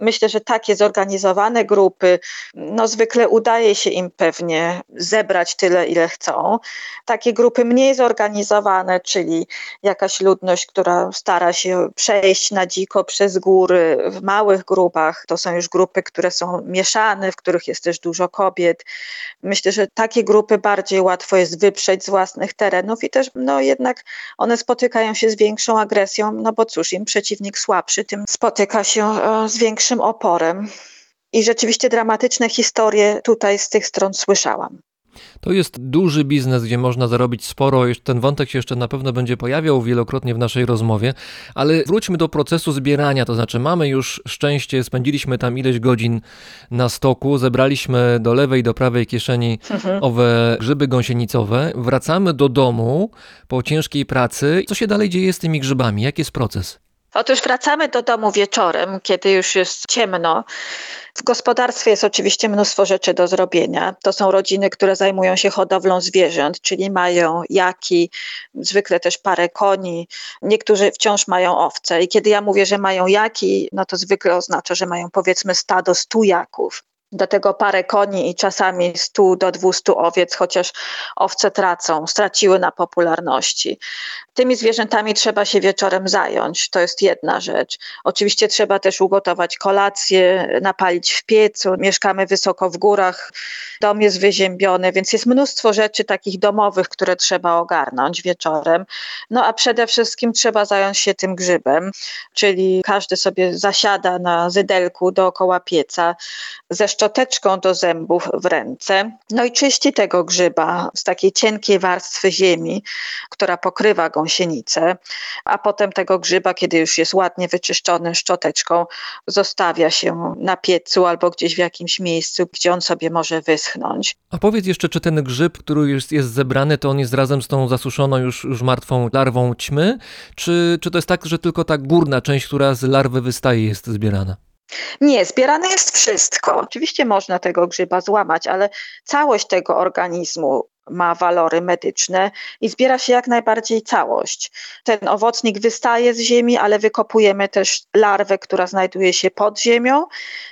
Myślę, że takie zorganizowane grupy, no zwykle udaje się im pewnie zebrać tyle, ile chcą. Takie grupy mniej zorganizowane, czyli jakaś ludność, która stara się przejść na dziko przez góry w małych grupach, to są już grupy, które są mieszane, w których jest też dużo kobiet. Myślę, że takie grupy bardziej łatwo jest wyprzeć z własnych terenów i też no jednak one spotykają się z większą agresją, no bo cóż, im przeciwnik słabszy, tym spotyka się e, z większym większym oporem. I rzeczywiście dramatyczne historie tutaj z tych stron słyszałam. To jest duży biznes, gdzie można zarobić sporo. Ten wątek się jeszcze na pewno będzie pojawiał wielokrotnie w naszej rozmowie, ale wróćmy do procesu zbierania. To znaczy, mamy już szczęście, spędziliśmy tam ileś godzin na stoku, zebraliśmy do lewej, do prawej kieszeni mhm. owe grzyby gąsienicowe, wracamy do domu po ciężkiej pracy. Co się dalej dzieje z tymi grzybami? Jaki jest proces? Otóż wracamy do domu wieczorem, kiedy już jest ciemno. W gospodarstwie jest oczywiście mnóstwo rzeczy do zrobienia. To są rodziny, które zajmują się hodowlą zwierząt, czyli mają jaki, zwykle też parę koni. Niektórzy wciąż mają owce. I kiedy ja mówię, że mają jaki, no to zwykle oznacza, że mają powiedzmy stado stu jaków do tego parę koni i czasami 100 do 200 owiec, chociaż owce tracą, straciły na popularności. Tymi zwierzętami trzeba się wieczorem zająć, to jest jedna rzecz. Oczywiście trzeba też ugotować kolację, napalić w piecu. Mieszkamy wysoko w górach, dom jest wyziębiony, więc jest mnóstwo rzeczy takich domowych, które trzeba ogarnąć wieczorem. No a przede wszystkim trzeba zająć się tym grzybem, czyli każdy sobie zasiada na zydelku dookoła pieca ze szczoteczką do zębów w ręce, no i czyści tego grzyba z takiej cienkiej warstwy ziemi, która pokrywa gąsienicę, a potem tego grzyba, kiedy już jest ładnie wyczyszczony szczoteczką, zostawia się na piecu albo gdzieś w jakimś miejscu, gdzie on sobie może wyschnąć. A powiedz jeszcze, czy ten grzyb, który już jest zebrany, to on jest razem z tą zasuszoną już, już martwą larwą ćmy, czy, czy to jest tak, że tylko ta górna część, która z larwy wystaje, jest zbierana? Nie, zbierane jest wszystko. Oczywiście można tego grzyba złamać, ale całość tego organizmu ma walory medyczne i zbiera się jak najbardziej całość. Ten owocnik wystaje z ziemi, ale wykopujemy też larwę, która znajduje się pod ziemią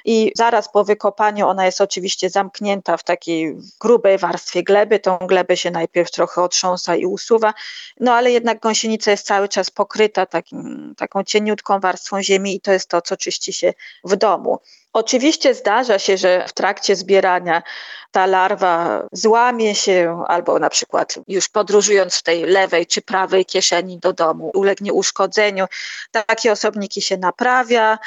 i zaraz po wykopaniu ona jest oczywiście zamknięta w takiej grubej warstwie gleby. Tą glebę się najpierw trochę otrząsa i usuwa, no ale jednak gąsienica jest cały czas pokryta takim, taką cieniutką warstwą ziemi i to jest to, co czyści się w domu. Oczywiście zdarza się, że w trakcie zbierania ta larwa złamie się, albo na przykład już podróżując w tej lewej czy prawej kieszeni do domu ulegnie uszkodzeniu. Takie osobniki się naprawia,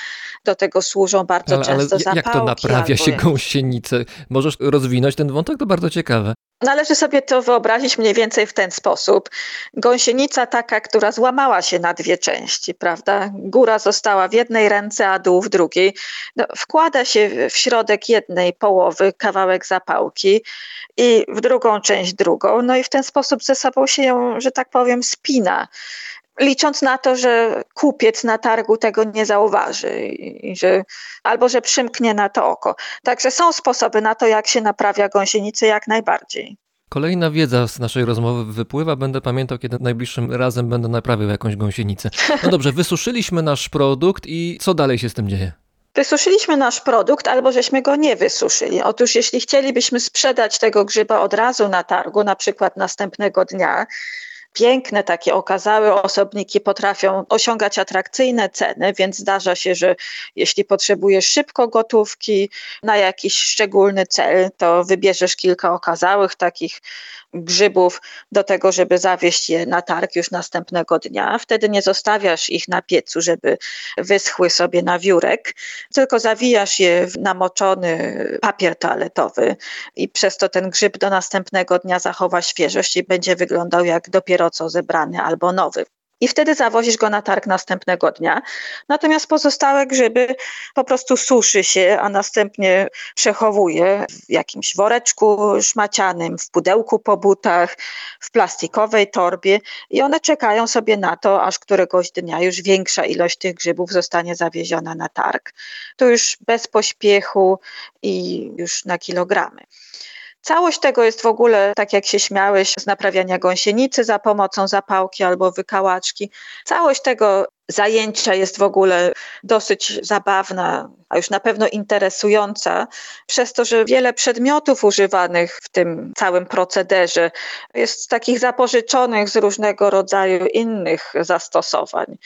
do tego służą bardzo ale, często ale zapałki. Jak to naprawia się gąsienicę? Możesz rozwinąć ten wątek? To bardzo ciekawe. Należy sobie to wyobrazić mniej więcej w ten sposób. Gąsienica taka, która złamała się na dwie części, prawda? Góra została w jednej ręce, a dół w drugiej. No, wkłada się w środek jednej połowy kawałek zapałki i w drugą część drugą, no i w ten sposób ze sobą się ją, że tak powiem, spina licząc na to, że kupiec na targu tego nie zauważy i że, albo że przymknie na to oko. Także są sposoby na to, jak się naprawia gąsienicę jak najbardziej. Kolejna wiedza z naszej rozmowy wypływa. Będę pamiętał, kiedy najbliższym razem będę naprawiał jakąś gąsienicę. No dobrze, wysuszyliśmy nasz produkt i co dalej się z tym dzieje? Wysuszyliśmy nasz produkt albo żeśmy go nie wysuszyli. Otóż jeśli chcielibyśmy sprzedać tego grzyba od razu na targu, na przykład następnego dnia, piękne, takie okazałe osobniki potrafią osiągać atrakcyjne ceny, więc zdarza się, że jeśli potrzebujesz szybko gotówki na jakiś szczególny cel, to wybierzesz kilka okazałych takich grzybów do tego, żeby zawieźć je na targ już następnego dnia. Wtedy nie zostawiasz ich na piecu, żeby wyschły sobie na wiórek, tylko zawijasz je w namoczony papier toaletowy i przez to ten grzyb do następnego dnia zachowa świeżość i będzie wyglądał jak dopiero co zebrany albo nowy i wtedy zawozisz go na targ następnego dnia. Natomiast pozostałe grzyby po prostu suszy się, a następnie przechowuje w jakimś woreczku szmacianym, w pudełku po butach, w plastikowej torbie i one czekają sobie na to, aż któregoś dnia już większa ilość tych grzybów zostanie zawieziona na targ. To już bez pośpiechu i już na kilogramy. Całość tego jest w ogóle, tak jak się śmiałeś, z naprawiania gąsienicy za pomocą zapałki albo wykałaczki. Całość tego zajęcia jest w ogóle dosyć zabawna, a już na pewno interesująca, przez to, że wiele przedmiotów używanych w tym całym procederze jest takich zapożyczonych z różnego rodzaju innych zastosowań.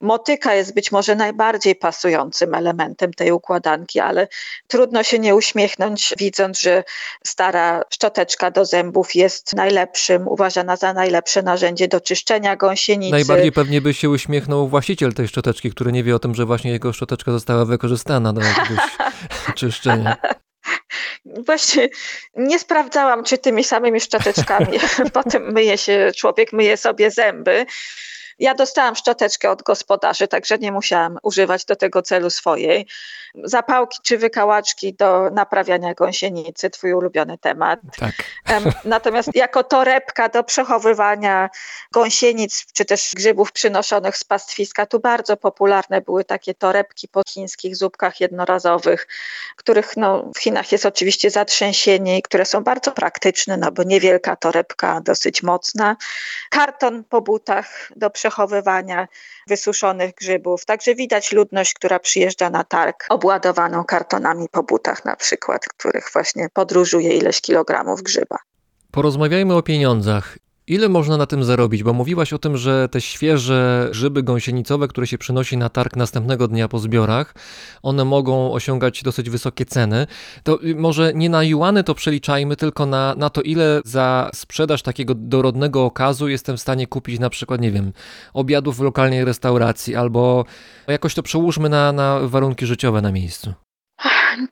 Motyka jest być może najbardziej pasującym elementem tej układanki, ale trudno się nie uśmiechnąć, widząc, że stara szczoteczka do zębów jest najlepszym, uważana za najlepsze narzędzie do czyszczenia gąsienicy. Najbardziej pewnie by się uśmiechnął właściciel tej szczoteczki, który nie wie o tym, że właśnie jego szczoteczka została wykorzystana do jakiegoś czyszczenia. Właśnie nie sprawdzałam, czy tymi samymi szczoteczkami potem myje się, człowiek myje sobie zęby. Ja dostałam szczoteczkę od gospodarzy, także nie musiałam używać do tego celu swojej. Zapałki czy wykałaczki do naprawiania gąsienicy, twój ulubiony temat. Tak. Natomiast jako torebka do przechowywania gąsienic czy też grzybów przynoszonych z pastwiska, tu bardzo popularne były takie torebki po chińskich zupkach jednorazowych, których no, w Chinach jest oczywiście zatrzęsienie i które są bardzo praktyczne, no bo niewielka torebka, dosyć mocna. Karton po butach do przechowywania wysuszonych grzybów. Także widać ludność, która przyjeżdża na targ obładowaną kartonami po butach na przykład, których właśnie podróżuje ileś kilogramów grzyba. Porozmawiajmy o pieniądzach. Ile można na tym zarobić? Bo mówiłaś o tym, że te świeże grzyby gąsienicowe, które się przynosi na targ następnego dnia po zbiorach, one mogą osiągać dosyć wysokie ceny. To może nie na juany to przeliczajmy, tylko na, na to, ile za sprzedaż takiego dorodnego okazu jestem w stanie kupić na przykład, nie wiem, obiadów w lokalnej restauracji, albo jakoś to przełóżmy na, na warunki życiowe na miejscu.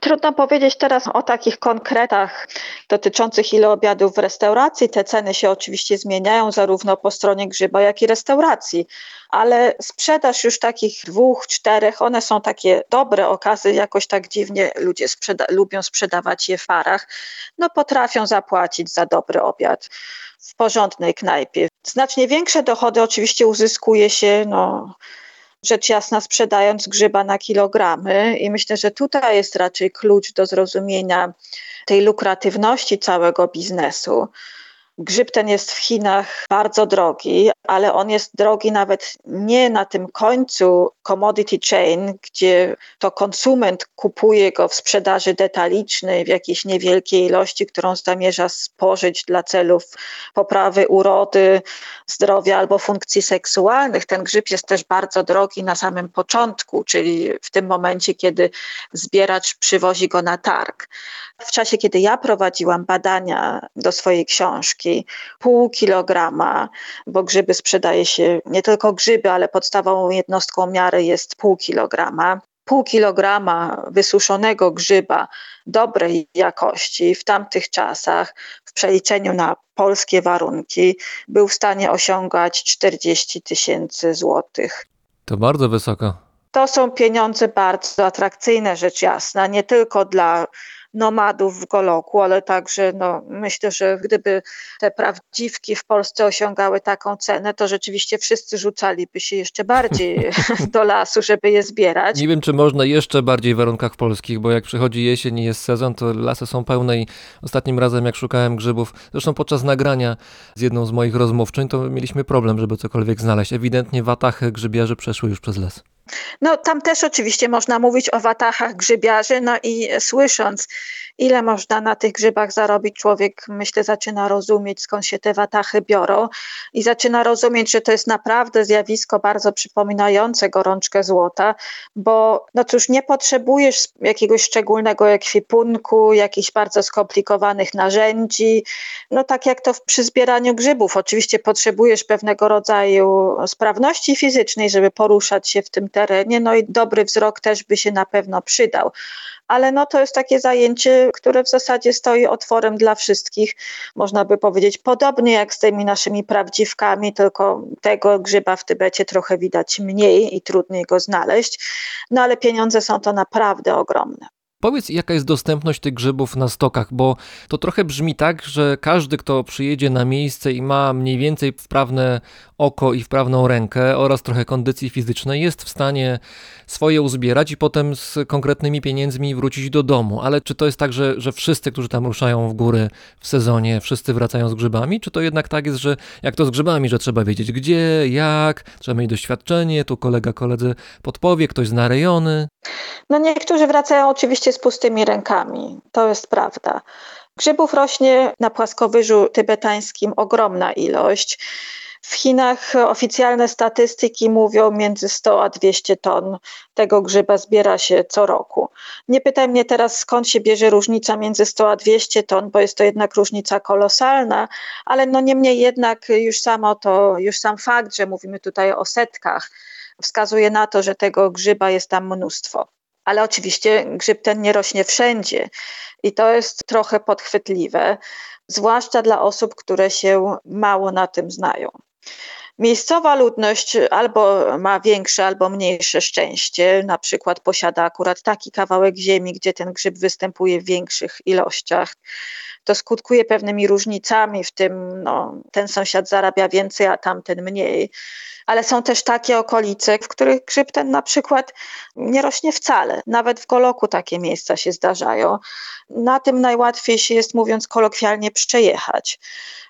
Trudno powiedzieć teraz o takich konkretach dotyczących ile obiadów w restauracji. Te ceny się oczywiście zmieniają zarówno po stronie grzyba, jak i restauracji, ale sprzedaż już takich dwóch, czterech, one są takie dobre okazy, jakoś tak dziwnie ludzie sprzeda lubią sprzedawać je w parach, no potrafią zapłacić za dobry obiad w porządnej knajpie. Znacznie większe dochody oczywiście uzyskuje się no, rzecz jasna sprzedając grzyba na kilogramy i myślę, że tutaj jest raczej klucz do zrozumienia tej lukratywności całego biznesu. Grzyb ten jest w Chinach bardzo drogi, ale on jest drogi nawet nie na tym końcu commodity chain, gdzie to konsument kupuje go w sprzedaży detalicznej w jakiejś niewielkiej ilości, którą zamierza spożyć dla celów poprawy urody, zdrowia albo funkcji seksualnych. Ten grzyb jest też bardzo drogi na samym początku, czyli w tym momencie, kiedy zbieracz przywozi go na targ. W czasie, kiedy ja prowadziłam badania do swojej książki, pół kilograma, bo grzyby sprzedaje się nie tylko grzyby, ale podstawową jednostką miary jest pół kilograma. Pół kilograma wysuszonego grzyba dobrej jakości w tamtych czasach, w przeliczeniu na polskie warunki, był w stanie osiągać 40 tysięcy złotych. To bardzo wysoko. To są pieniądze bardzo atrakcyjne, rzecz jasna, nie tylko dla nomadów w Goloku, ale także no, myślę, że gdyby te prawdziwki w Polsce osiągały taką cenę, to rzeczywiście wszyscy rzucaliby się jeszcze bardziej do lasu, żeby je zbierać. Nie wiem, czy można jeszcze bardziej w warunkach polskich, bo jak przychodzi jesień i jest sezon, to lasy są pełne i ostatnim razem jak szukałem grzybów, zresztą podczas nagrania z jedną z moich rozmówczyń, to mieliśmy problem, żeby cokolwiek znaleźć. Ewidentnie watachy grzybiarzy przeszły już przez las. No tam też oczywiście można mówić o watachach grzybiarzy, no i słysząc, ile można na tych grzybach zarobić, człowiek myślę zaczyna rozumieć, skąd się te watachy biorą i zaczyna rozumieć, że to jest naprawdę zjawisko bardzo przypominające gorączkę złota, bo no cóż, nie potrzebujesz jakiegoś szczególnego ekwipunku, jakichś bardzo skomplikowanych narzędzi, no tak jak to przy zbieraniu grzybów. Oczywiście potrzebujesz pewnego rodzaju sprawności fizycznej, żeby poruszać się w tym terenie, no i dobry wzrok też by się na pewno przydał. Ale no to jest takie zajęcie, które w zasadzie stoi otworem dla wszystkich, można by powiedzieć, podobnie jak z tymi naszymi prawdziwkami, tylko tego grzyba w Tybecie trochę widać mniej i trudniej go znaleźć, no ale pieniądze są to naprawdę ogromne. Powiedz, jaka jest dostępność tych grzybów na stokach, bo to trochę brzmi tak, że każdy, kto przyjedzie na miejsce i ma mniej więcej wprawne oko i wprawną rękę oraz trochę kondycji fizycznej, jest w stanie swoje uzbierać i potem z konkretnymi pieniędzmi wrócić do domu. Ale czy to jest tak, że, że wszyscy, którzy tam ruszają w góry w sezonie, wszyscy wracają z grzybami? Czy to jednak tak jest, że jak to z grzybami, że trzeba wiedzieć gdzie, jak, trzeba mieć doświadczenie, tu kolega koledzy podpowie, ktoś zna rejony? No niektórzy wracają oczywiście z pustymi rękami, to jest prawda. Grzybów rośnie na płaskowyżu tybetańskim ogromna ilość. W Chinach oficjalne statystyki mówią między 100 a 200 ton tego grzyba zbiera się co roku. Nie pytaj mnie teraz skąd się bierze różnica między 100 a 200 ton, bo jest to jednak różnica kolosalna, ale no niemniej jednak już samo to, już sam fakt, że mówimy tutaj o setkach, wskazuje na to, że tego grzyba jest tam mnóstwo. Ale oczywiście grzyb ten nie rośnie wszędzie i to jest trochę podchwytliwe, zwłaszcza dla osób, które się mało na tym znają. Miejscowa ludność albo ma większe, albo mniejsze szczęście, na przykład posiada akurat taki kawałek ziemi, gdzie ten grzyb występuje w większych ilościach. To skutkuje pewnymi różnicami, w tym no, ten sąsiad zarabia więcej, a tamten mniej. Ale są też takie okolice, w których grzyb ten na przykład nie rośnie wcale. Nawet w Goloku takie miejsca się zdarzają. Na tym najłatwiej się jest, mówiąc kolokwialnie, przejechać.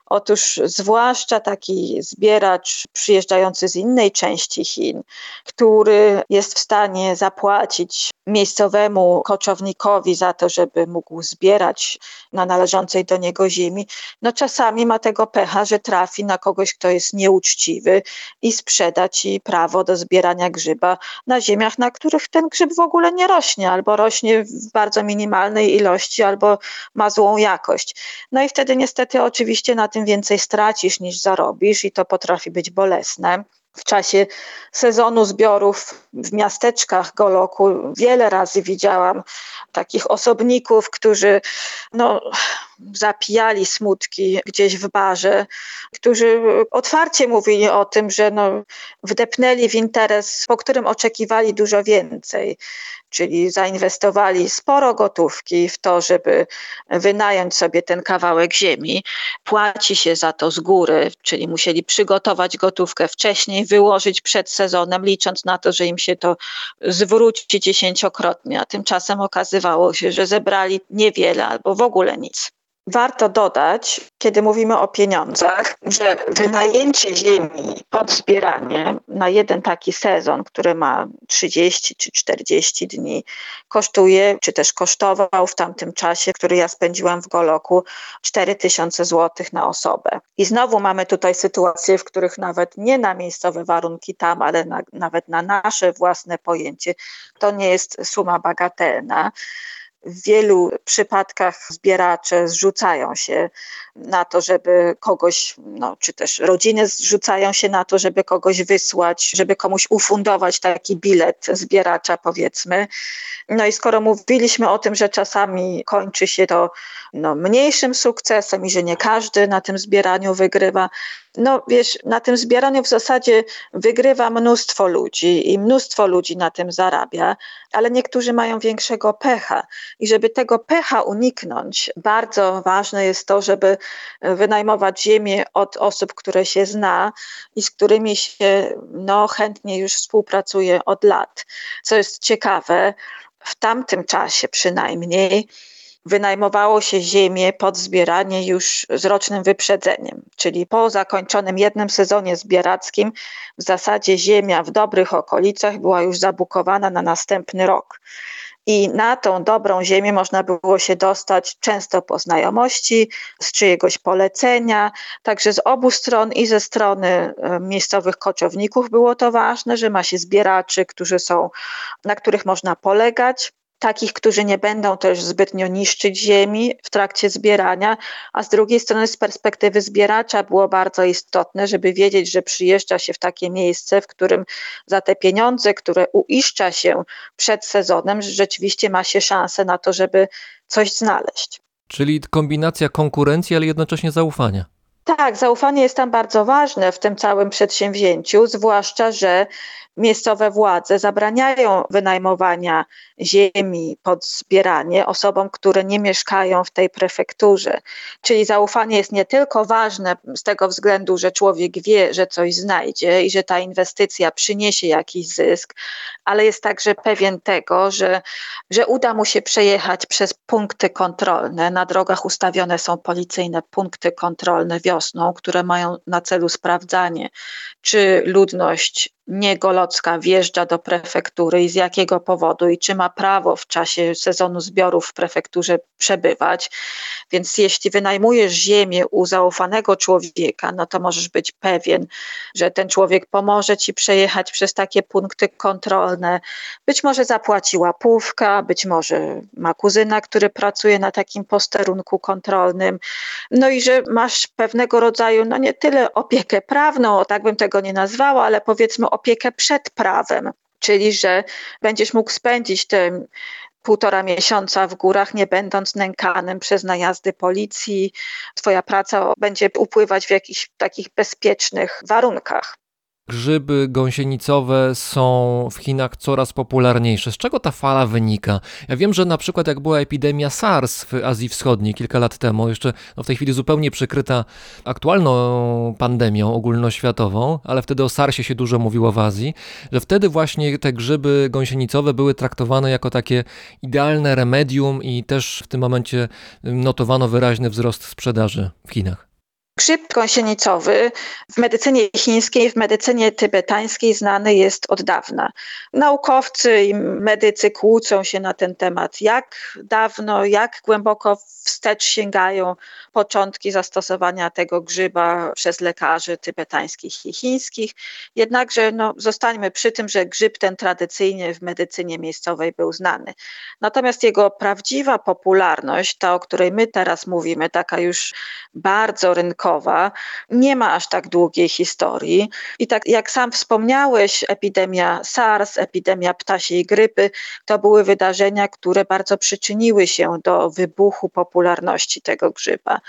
Otóż zwłaszcza taki zbieracz przyjeżdżający z innej części Chin, który jest w stanie zapłacić miejscowemu koczownikowi za to, żeby mógł zbierać na należącej do niego ziemi, no czasami ma tego pecha, że trafi na kogoś, kto jest nieuczciwy i sprzeda ci prawo do zbierania grzyba na ziemiach, na których ten grzyb w ogóle nie rośnie, albo rośnie w bardzo minimalnej ilości, albo ma złą jakość. No i wtedy niestety oczywiście na tym więcej stracisz niż zarobisz i to potrafi być bolesne w czasie sezonu zbiorów w miasteczkach Goloku. Wiele razy widziałam takich osobników, którzy no, zapijali smutki gdzieś w barze, którzy otwarcie mówili o tym, że no, wdepnęli w interes, po którym oczekiwali dużo więcej czyli zainwestowali sporo gotówki w to, żeby wynająć sobie ten kawałek ziemi. Płaci się za to z góry, czyli musieli przygotować gotówkę wcześniej, wyłożyć przed sezonem, licząc na to, że im się to zwróci dziesięciokrotnie, a tymczasem okazywało się, że zebrali niewiele albo w ogóle nic. Warto dodać, kiedy mówimy o pieniądzach, że wynajęcie ziemi pod zbieranie na jeden taki sezon, który ma 30 czy 40 dni, kosztuje, czy też kosztował w tamtym czasie, który ja spędziłam w Goloku, 4000 zł na osobę. I znowu mamy tutaj sytuacje, w których nawet nie na miejscowe warunki tam, ale na, nawet na nasze własne pojęcie, to nie jest suma bagatelna. W wielu przypadkach zbieracze zrzucają się na to, żeby kogoś, no, czy też rodziny zrzucają się na to, żeby kogoś wysłać, żeby komuś ufundować taki bilet zbieracza, powiedzmy. No i skoro mówiliśmy o tym, że czasami kończy się to no, mniejszym sukcesem i że nie każdy na tym zbieraniu wygrywa, no wiesz, na tym zbieraniu w zasadzie wygrywa mnóstwo ludzi i mnóstwo ludzi na tym zarabia, ale niektórzy mają większego pecha. I żeby tego pecha uniknąć, bardzo ważne jest to, żeby wynajmować ziemię od osób, które się zna i z którymi się no, chętnie już współpracuje od lat. Co jest ciekawe, w tamtym czasie przynajmniej wynajmowało się ziemię pod zbieranie już z rocznym wyprzedzeniem, czyli po zakończonym jednym sezonie zbierackim w zasadzie ziemia w dobrych okolicach była już zabukowana na następny rok. I na tą dobrą ziemię można było się dostać często po znajomości, z czyjegoś polecenia. Także z obu stron i ze strony e, miejscowych koczowników było to ważne, że ma się zbieraczy, którzy są, na których można polegać takich, którzy nie będą też zbytnio niszczyć ziemi w trakcie zbierania, a z drugiej strony z perspektywy zbieracza było bardzo istotne, żeby wiedzieć, że przyjeżdża się w takie miejsce, w którym za te pieniądze, które uiszcza się przed sezonem, rzeczywiście ma się szansę na to, żeby coś znaleźć. Czyli kombinacja konkurencji, ale jednocześnie zaufania. Tak, zaufanie jest tam bardzo ważne w tym całym przedsięwzięciu, zwłaszcza, że miejscowe władze zabraniają wynajmowania ziemi pod zbieranie osobom, które nie mieszkają w tej prefekturze. Czyli zaufanie jest nie tylko ważne z tego względu, że człowiek wie, że coś znajdzie i że ta inwestycja przyniesie jakiś zysk, ale jest także pewien tego, że, że uda mu się przejechać przez punkty kontrolne. Na drogach ustawione są policyjne punkty kontrolne wiosną, które mają na celu sprawdzanie, czy ludność Niegolocka wjeżdża do prefektury i z jakiego powodu i czy ma prawo w czasie sezonu zbiorów w prefekturze przebywać. Więc jeśli wynajmujesz ziemię u zaufanego człowieka, no to możesz być pewien, że ten człowiek pomoże ci przejechać przez takie punkty kontrolne. Być może zapłaci łapówka, być może ma kuzyna, który pracuje na takim posterunku kontrolnym. No i że masz pewnego rodzaju, no nie tyle opiekę prawną, tak bym tego nie nazwała, ale powiedzmy opiekę przed prawem, czyli że będziesz mógł spędzić te półtora miesiąca w górach, nie będąc nękanym przez najazdy policji. Twoja praca będzie upływać w jakichś takich bezpiecznych warunkach. Grzyby gąsienicowe są w Chinach coraz popularniejsze. Z czego ta fala wynika? Ja wiem, że na przykład jak była epidemia SARS w Azji Wschodniej kilka lat temu, jeszcze no w tej chwili zupełnie przykryta aktualną pandemią ogólnoświatową, ale wtedy o SARSie się dużo mówiło w Azji, że wtedy właśnie te grzyby gąsienicowe były traktowane jako takie idealne remedium i też w tym momencie notowano wyraźny wzrost sprzedaży w Chinach. Grzyb gąsienicowy w medycynie chińskiej, w medycynie tybetańskiej znany jest od dawna. Naukowcy i medycy kłócą się na ten temat, jak dawno, jak głęboko wstecz sięgają początki zastosowania tego grzyba przez lekarzy tybetańskich i chińskich. Jednakże no, zostańmy przy tym, że grzyb ten tradycyjnie w medycynie miejscowej był znany. Natomiast jego prawdziwa popularność, ta o której my teraz mówimy, taka już bardzo rynkowa, nie ma aż tak długiej historii. I tak jak sam wspomniałeś, epidemia SARS, epidemia ptasiej grypy, to były wydarzenia, które bardzo przyczyniły się do wybuchu popularności tego grzyba.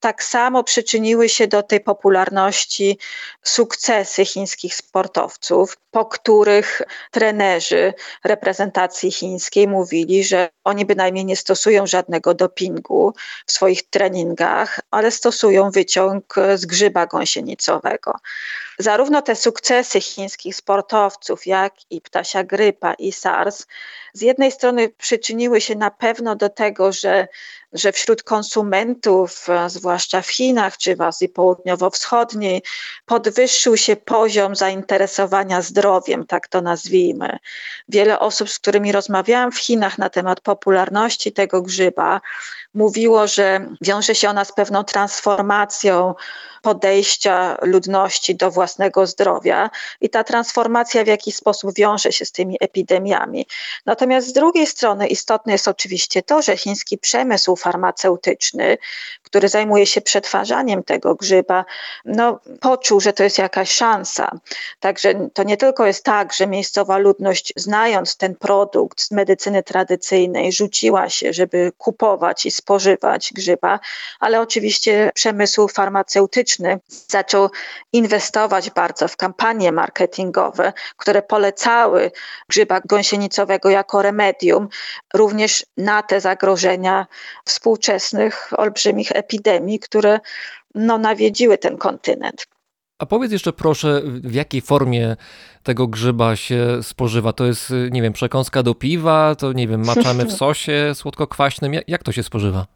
Tak samo przyczyniły się do tej popularności sukcesy chińskich sportowców, po których trenerzy reprezentacji chińskiej mówili, że oni bynajmniej nie stosują żadnego dopingu w swoich treningach, ale stosują wyciąg z grzyba gąsienicowego. Zarówno te sukcesy chińskich sportowców, jak i ptasia grypa i SARS, z jednej strony przyczyniły się na pewno do tego, że, że wśród konsumentów, zwłaszcza w Chinach czy w Azji Południowo-Wschodniej, podwyższył się poziom zainteresowania zdrowiem, tak to nazwijmy. Wiele osób, z którymi rozmawiałam w Chinach na temat popularności tego grzyba, mówiło, że wiąże się ona z pewną transformacją podejścia ludności do własnego zdrowia i ta transformacja w jakiś sposób wiąże się z tymi epidemiami. Natomiast z drugiej strony istotne jest oczywiście to, że chiński przemysł farmaceutyczny, który zajmuje się przetwarzaniem tego grzyba, no, poczuł, że to jest jakaś szansa. Także to nie tylko jest tak, że miejscowa ludność, znając ten produkt z medycyny tradycyjnej, rzuciła się, żeby kupować i spożywać grzyba, ale oczywiście przemysł farmaceutyczny zaczął inwestować bardzo w kampanie marketingowe, które polecały grzyba gąsienicowego jako remedium również na te zagrożenia współczesnych olbrzymich epidemii, które no, nawiedziły ten kontynent. A powiedz jeszcze proszę, w jakiej formie tego grzyba się spożywa? To jest, nie wiem, przekąska do piwa, to nie wiem, maczamy w sosie słodko-kwaśnym. Jak to się spożywa?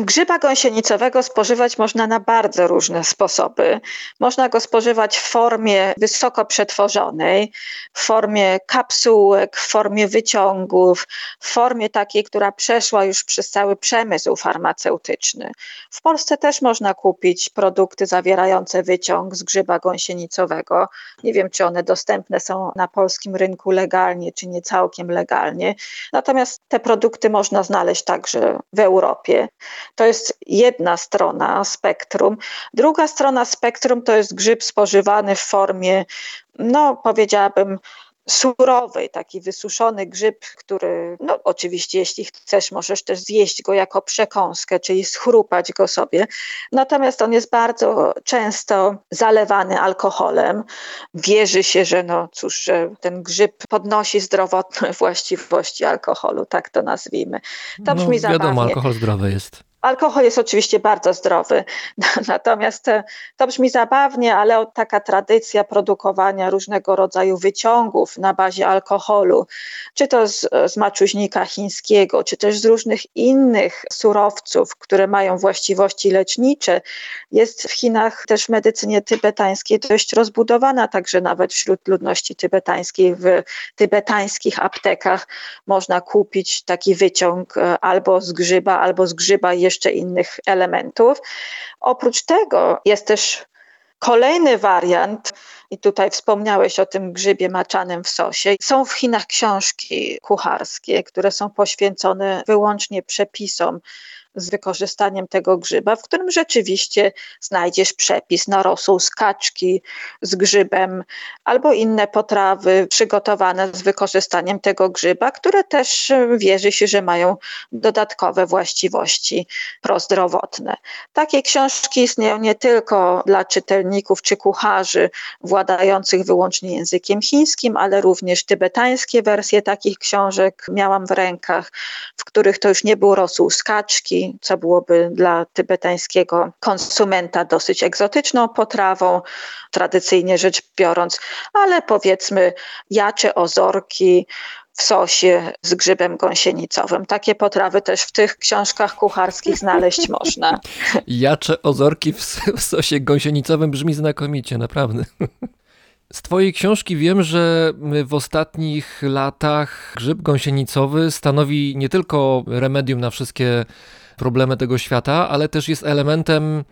Grzyba gąsienicowego spożywać można na bardzo różne sposoby. Można go spożywać w formie wysoko przetworzonej, w formie kapsułek, w formie wyciągów, w formie takiej, która przeszła już przez cały przemysł farmaceutyczny. W Polsce też można kupić produkty zawierające wyciąg z grzyba gąsienicowego. Nie wiem, czy one dostępne są na polskim rynku legalnie, czy nie całkiem legalnie. Natomiast te produkty można znaleźć także w Europie. To jest jedna strona spektrum. Druga strona spektrum to jest grzyb spożywany w formie, no powiedziałabym, surowej, taki wysuszony grzyb, który, no oczywiście, jeśli chcesz, możesz też zjeść go jako przekąskę, czyli schrupać go sobie. Natomiast on jest bardzo często zalewany alkoholem. Wierzy się, że no cóż, że ten grzyb podnosi zdrowotne właściwości alkoholu, tak to nazwijmy. To no, brzmi wiadomo, zabawnie. alkohol zdrowy jest. Alkohol jest oczywiście bardzo zdrowy, natomiast e, to brzmi zabawnie, ale taka tradycja produkowania różnego rodzaju wyciągów na bazie alkoholu, czy to z, z maczuźnika chińskiego, czy też z różnych innych surowców, które mają właściwości lecznicze, jest w Chinach też w medycynie tybetańskiej dość rozbudowana, także nawet wśród ludności tybetańskiej w tybetańskich aptekach można kupić taki wyciąg e, albo z grzyba, albo z grzyba jeszcze innych elementów. Oprócz tego jest też Kolejny wariant, i tutaj wspomniałeś o tym grzybie maczanym w sosie, są w Chinach książki kucharskie, które są poświęcone wyłącznie przepisom z wykorzystaniem tego grzyba, w którym rzeczywiście znajdziesz przepis na rosół z kaczki z grzybem albo inne potrawy przygotowane z wykorzystaniem tego grzyba, które też wierzy się, że mają dodatkowe właściwości prozdrowotne. Takie książki istnieją nie tylko dla czytelników czy kucharzy władających wyłącznie językiem chińskim, ale również tybetańskie wersje takich książek miałam w rękach, w których to już nie był rosół z kaczki, co byłoby dla tybetańskiego konsumenta dosyć egzotyczną potrawą, tradycyjnie rzecz biorąc, ale powiedzmy jacze ozorki, w sosie z grzybem gąsienicowym. Takie potrawy też w tych książkach kucharskich znaleźć można. Jacze ozorki w sosie gąsienicowym brzmi znakomicie, naprawdę. Z Twojej książki wiem, że w ostatnich latach grzyb gąsienicowy stanowi nie tylko remedium na wszystkie problemy tego świata, ale też jest elementem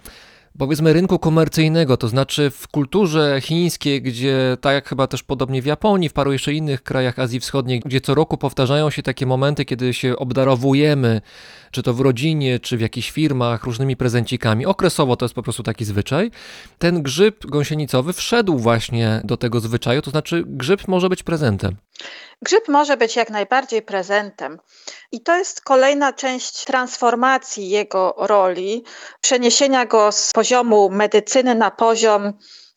powiedzmy rynku komercyjnego, to znaczy w kulturze chińskiej, gdzie tak jak chyba też podobnie w Japonii, w paru jeszcze innych krajach Azji Wschodniej, gdzie co roku powtarzają się takie momenty, kiedy się obdarowujemy, czy to w rodzinie, czy w jakichś firmach, różnymi prezencikami. Okresowo to jest po prostu taki zwyczaj. Ten grzyb gąsienicowy wszedł właśnie do tego zwyczaju, to znaczy grzyb może być prezentem. Grzyb może być jak najbardziej prezentem. I to jest kolejna część transformacji jego roli, przeniesienia go z poziomu medycyny na poziom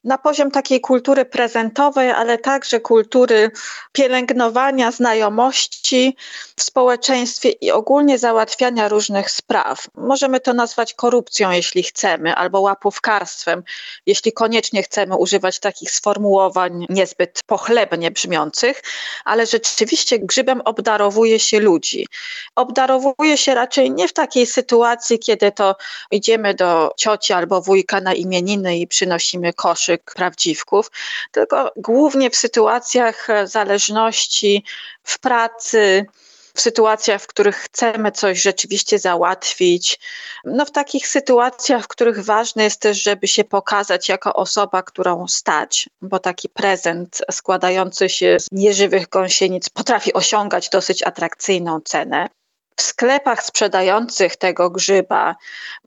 na poziom takiej kultury prezentowej, ale także kultury pielęgnowania znajomości w społeczeństwie i ogólnie załatwiania różnych spraw. Możemy to nazwać korupcją, jeśli chcemy, albo łapówkarstwem, jeśli koniecznie chcemy używać takich sformułowań niezbyt pochlebnie brzmiących, ale rzeczywiście grzybem obdarowuje się ludzi. Obdarowuje się raczej nie w takiej sytuacji, kiedy to idziemy do cioci albo wujka na imieniny i przynosimy koszyk prawdziwków, tylko głównie w sytuacjach zależności, w pracy, w sytuacjach, w których chcemy coś rzeczywiście załatwić. No w takich sytuacjach, w których ważne jest też, żeby się pokazać jako osoba, którą stać, bo taki prezent składający się z nieżywych gąsienic potrafi osiągać dosyć atrakcyjną cenę. W sklepach sprzedających tego grzyba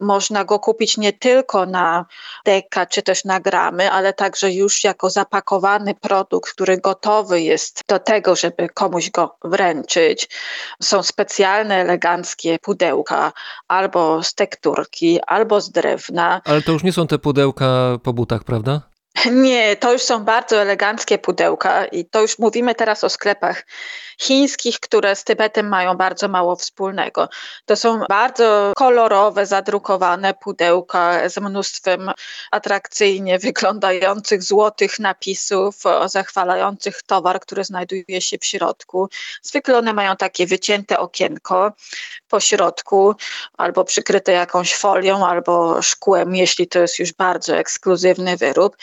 można go kupić nie tylko na deka czy też na gramy, ale także już jako zapakowany produkt, który gotowy jest do tego, żeby komuś go wręczyć. Są specjalne, eleganckie pudełka albo z tekturki, albo z drewna. Ale to już nie są te pudełka po butach, prawda? Nie, to już są bardzo eleganckie pudełka i to już mówimy teraz o sklepach chińskich, które z Tybetem mają bardzo mało wspólnego. To są bardzo kolorowe, zadrukowane pudełka z mnóstwem atrakcyjnie wyglądających złotych napisów zachwalających towar, który znajduje się w środku. Zwykle one mają takie wycięte okienko po środku, albo przykryte jakąś folią, albo szkłem, jeśli to jest już bardzo ekskluzywny wyrób.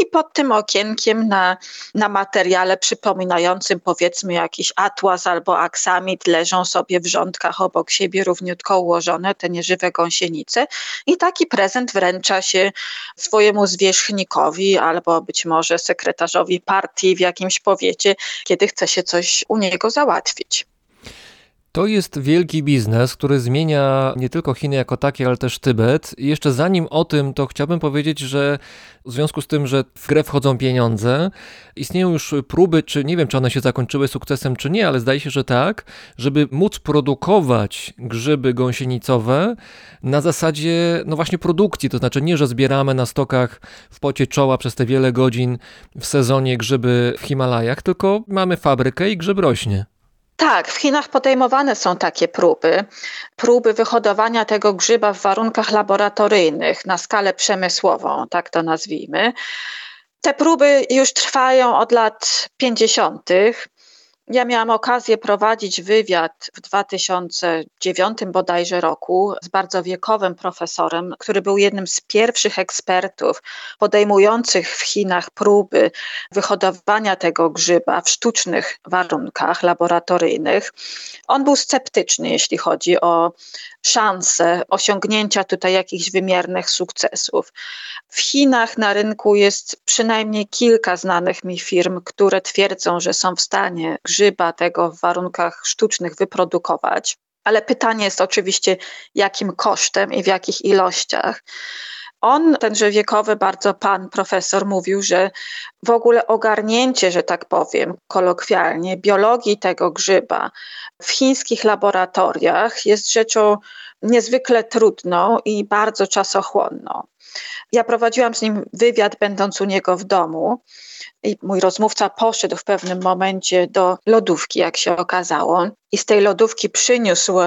I pod tym okienkiem na, na materiale przypominającym powiedzmy jakiś atłas albo aksamit leżą sobie w rządkach obok siebie równiutko ułożone te nieżywe gąsienice i taki prezent wręcza się swojemu zwierzchnikowi albo być może sekretarzowi partii w jakimś powiecie, kiedy chce się coś u niego załatwić. To jest wielki biznes, który zmienia nie tylko Chiny jako takie, ale też Tybet. I jeszcze zanim o tym, to chciałbym powiedzieć, że w związku z tym, że w grę wchodzą pieniądze, istnieją już próby, czy nie wiem, czy one się zakończyły sukcesem, czy nie, ale zdaje się, że tak, żeby móc produkować grzyby gąsienicowe na zasadzie, no właśnie, produkcji. To znaczy nie, że zbieramy na stokach w pocie czoła przez te wiele godzin w sezonie grzyby w Himalajach, tylko mamy fabrykę i grzyb rośnie. Tak, w Chinach podejmowane są takie próby. Próby wyhodowania tego grzyba w warunkach laboratoryjnych na skalę przemysłową, tak to nazwijmy. Te próby już trwają od lat 50. Ja miałam okazję prowadzić wywiad w 2009 bodajże roku z bardzo wiekowym profesorem, który był jednym z pierwszych ekspertów podejmujących w Chinach próby wyhodowania tego grzyba w sztucznych warunkach laboratoryjnych. On był sceptyczny, jeśli chodzi o szanse osiągnięcia tutaj jakichś wymiernych sukcesów. W Chinach na rynku jest przynajmniej kilka znanych mi firm, które twierdzą, że są w stanie grzyba tego w warunkach sztucznych wyprodukować. Ale pytanie jest oczywiście, jakim kosztem i w jakich ilościach. On, tenże wiekowy bardzo pan profesor, mówił, że w ogóle ogarnięcie, że tak powiem, kolokwialnie, biologii tego grzyba w chińskich laboratoriach jest rzeczą niezwykle trudną i bardzo czasochłonną. Ja prowadziłam z nim wywiad, będąc u niego w domu. I mój rozmówca poszedł w pewnym momencie do lodówki, jak się okazało, i z tej lodówki przyniósł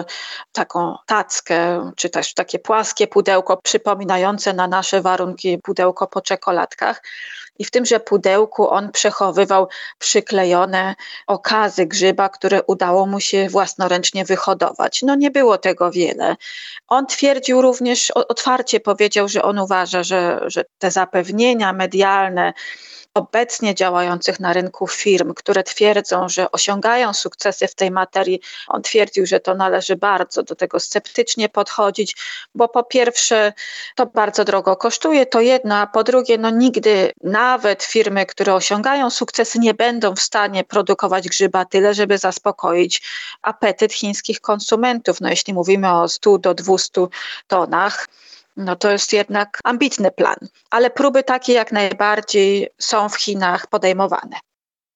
taką tackę, czy też takie płaskie pudełko przypominające na nasze warunki pudełko po czekoladkach. I w tymże pudełku on przechowywał przyklejone okazy grzyba, które udało mu się własnoręcznie wyhodować. No nie było tego wiele. On twierdził również, otwarcie powiedział, że on uważa, że, że te zapewnienia medialne, obecnie działających na rynku firm, które twierdzą, że osiągają sukcesy w tej materii, on twierdził, że to należy bardzo do tego sceptycznie podchodzić, bo po pierwsze to bardzo drogo kosztuje, to jedno, a po drugie, no nigdy nawet firmy, które osiągają sukcesy, nie będą w stanie produkować grzyba tyle, żeby zaspokoić apetyt chińskich konsumentów. No jeśli mówimy o 100 do 200 tonach, no to jest jednak ambitny plan, ale próby takie jak najbardziej są w Chinach podejmowane.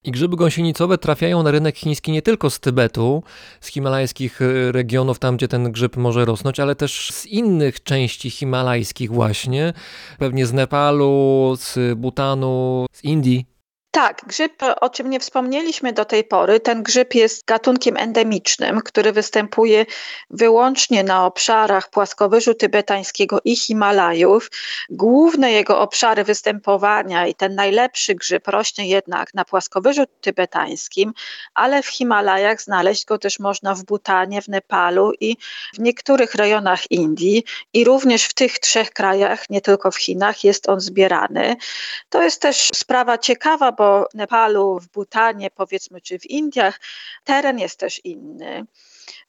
I grzyby gąsienicowe trafiają na rynek chiński nie tylko z Tybetu, z himalajskich e, regionów, tam gdzie ten grzyb może rosnąć, ale też z innych części himalajskich właśnie, pewnie z Nepalu, z Butanu, z Indii. Tak, grzyb, o czym nie wspomnieliśmy do tej pory, ten grzyb jest gatunkiem endemicznym, który występuje wyłącznie na obszarach płaskowyżu tybetańskiego i Himalajów. Główne jego obszary występowania i ten najlepszy grzyb rośnie jednak na płaskowyżu tybetańskim, ale w Himalajach znaleźć go też można w Butanie, w Nepalu i w niektórych rejonach Indii i również w tych trzech krajach, nie tylko w Chinach, jest on zbierany. To jest też sprawa ciekawa, Nepalu, w Butanie, powiedzmy, czy w Indiach, teren jest też inny.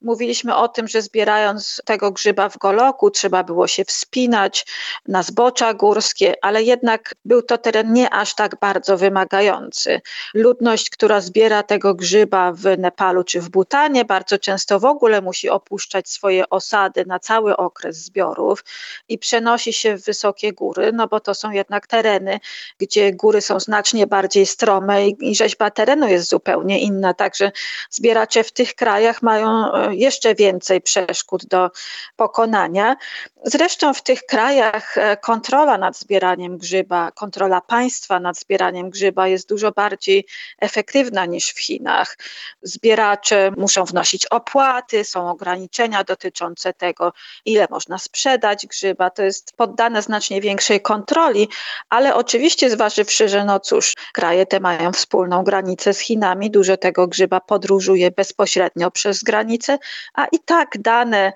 Mówiliśmy o tym, że zbierając tego grzyba w Goloku trzeba było się wspinać na zbocza górskie, ale jednak był to teren nie aż tak bardzo wymagający. Ludność, która zbiera tego grzyba w Nepalu czy w Butanie, bardzo często w ogóle musi opuszczać swoje osady na cały okres zbiorów i przenosi się w wysokie góry, no bo to są jednak tereny, gdzie góry są znacznie bardziej strome i, rzeźba terenu jest zupełnie inna. Także zbieracze w tych krajach mają e, jeszcze więcej przeszkód do pokonania. Zresztą w tych krajach e, kontrola nad zbieraniem grzyba, kontrola państwa nad zbieraniem grzyba jest dużo bardziej efektywna niż w Chinach. Zbieracze muszą wnosić opłaty, są ograniczenia dotyczące tego, ile można sprzedać grzyba. To jest poddane znacznie większej kontroli, ale oczywiście zważywszy, że no cóż, kraje te mają wspólną granicę z Chinami, dużo tego grzyba podróżuje bezpośrednio przez granicę, a i tak dane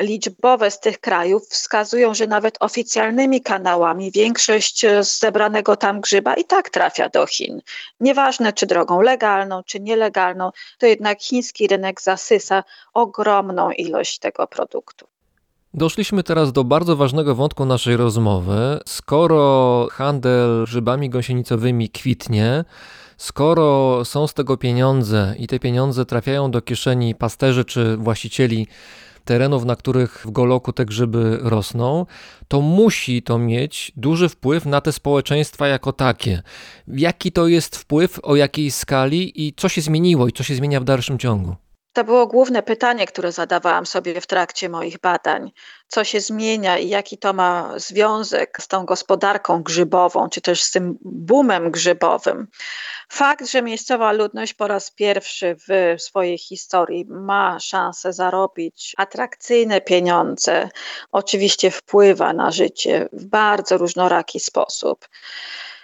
liczbowe z tych krajów wskazują, że nawet oficjalnymi kanałami większość z zebranego tam grzyba i tak trafia do Chin. Nieważne czy drogą legalną, czy nielegalną, to jednak chiński rynek zasysa ogromną ilość tego produktu. Doszliśmy teraz do bardzo ważnego wątku naszej rozmowy. Skoro handel grzybami gąsienicowymi kwitnie, skoro są z tego pieniądze i te pieniądze trafiają do kieszeni pasterzy czy właścicieli terenów, na których w Goloku te grzyby rosną, to musi to mieć duży wpływ na te społeczeństwa jako takie. Jaki to jest wpływ, o jakiej skali i co się zmieniło i co się zmienia w dalszym ciągu? To było główne pytanie, które zadawałam sobie w trakcie moich badań. Co się zmienia i jaki to ma związek z tą gospodarką grzybową, czy też z tym boomem grzybowym? Fakt, że miejscowa ludność po raz pierwszy w swojej historii ma szansę zarobić atrakcyjne pieniądze, oczywiście wpływa na życie w bardzo różnoraki sposób.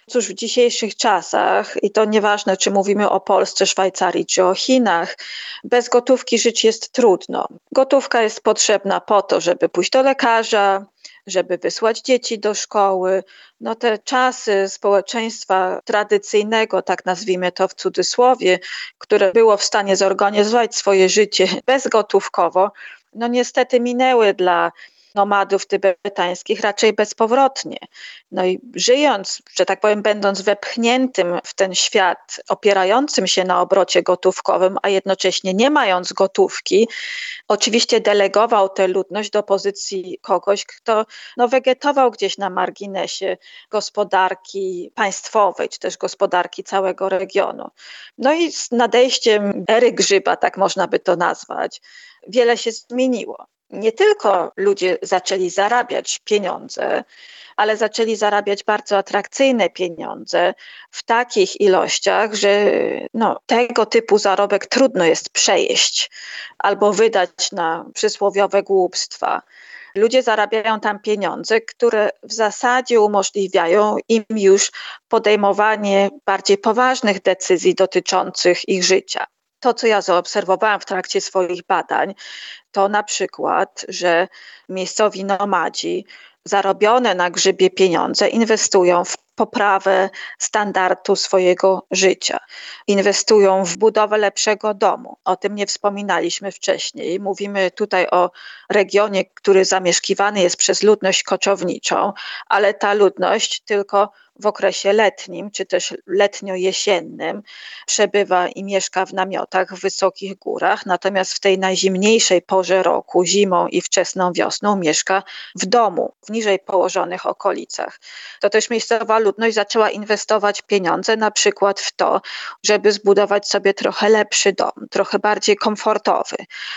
Cóż, w dzisiejszych czasach, i to nieważne, czy mówimy o Polsce, Szwajcarii, czy o Chinach, bez gotówki żyć jest trudno. Gotówka jest potrzebna po to, żeby pójść do lekarza, żeby wysłać dzieci do szkoły. No te czasy społeczeństwa tradycyjnego, tak nazwijmy to w cudzysłowie, które było w stanie zorganizować swoje życie bezgotówkowo, no niestety minęły dla nomadów tybetańskich raczej bezpowrotnie. No i żyjąc, że tak powiem, będąc wepchniętym w ten świat, opierającym się na obrocie gotówkowym, a jednocześnie nie mając gotówki, oczywiście delegował tę ludność do pozycji kogoś, kto no, wegetował gdzieś na marginesie gospodarki państwowej, czy też gospodarki całego regionu. No i z nadejściem ery grzyba, tak można by to nazwać, wiele się zmieniło nie tylko ludzie zaczęli zarabiać pieniądze, ale zaczęli zarabiać bardzo atrakcyjne pieniądze w takich ilościach, że no, tego typu zarobek trudno jest przejeść albo wydać na przysłowiowe głupstwa. Ludzie zarabiają tam pieniądze, które w zasadzie umożliwiają im już podejmowanie bardziej poważnych decyzji dotyczących ich życia to, co ja zaobserwowałam w trakcie swoich badań, to na przykład, że miejscowi nomadzi zarobione na grzybie pieniądze inwestują w poprawę standardu swojego życia. Inwestują w budowę lepszego domu. O tym nie wspominaliśmy wcześniej. Mówimy tutaj o regionie, który zamieszkiwany jest przez ludność koczowniczą, ale ta ludność tylko w okresie letnim, czy też letnio-jesiennym przebywa i mieszka w namiotach w wysokich górach, natomiast w tej najzimniejszej porze roku, zimą i wczesną wiosną, mieszka w domu, w niżej położonych okolicach. To też miejscowa ludność zaczęła inwestować pieniądze na przykład w to, żeby zbudować sobie trochę lepszy dom, trochę bardziej komfortowy,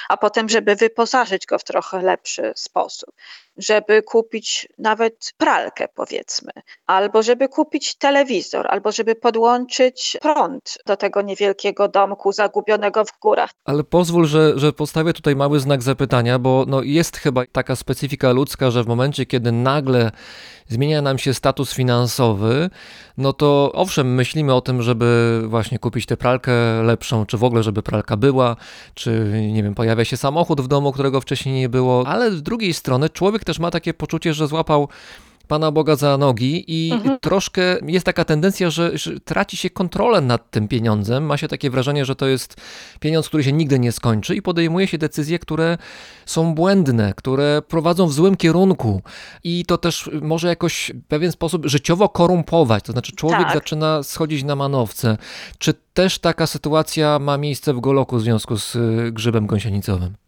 a potem, żeby wyposażyć go w trochę lepszy sposób żeby kupić nawet pralkę, powiedzmy, albo żeby kupić telewizor, albo żeby podłączyć prąd do tego niewielkiego domku zagubionego w górach. Ale pozwól, że, że postawię tutaj mały znak zapytania, bo no jest chyba taka specyfika ludzka, że w momencie, kiedy nagle zmienia nam się status finansowy, no to owszem, myślimy o tym, żeby właśnie kupić tę pralkę lepszą, czy w ogóle, żeby pralka była, czy nie wiem, pojawia się samochód w domu, którego wcześniej nie było, ale z drugiej strony człowiek też ma takie poczucie, że złapał Pana Boga za nogi i mhm. troszkę jest taka tendencja, że, że, traci się kontrolę nad tym pieniądzem. Ma się takie wrażenie, że to jest pieniądz, który się nigdy nie skończy i podejmuje się decyzje, które są błędne, które prowadzą w złym kierunku i to też może jakoś w pewien sposób życiowo korumpować. To znaczy człowiek tak. zaczyna schodzić na manowce. Czy też taka sytuacja ma miejsce w Goloku w związku z y, grzybem gąsienicowym?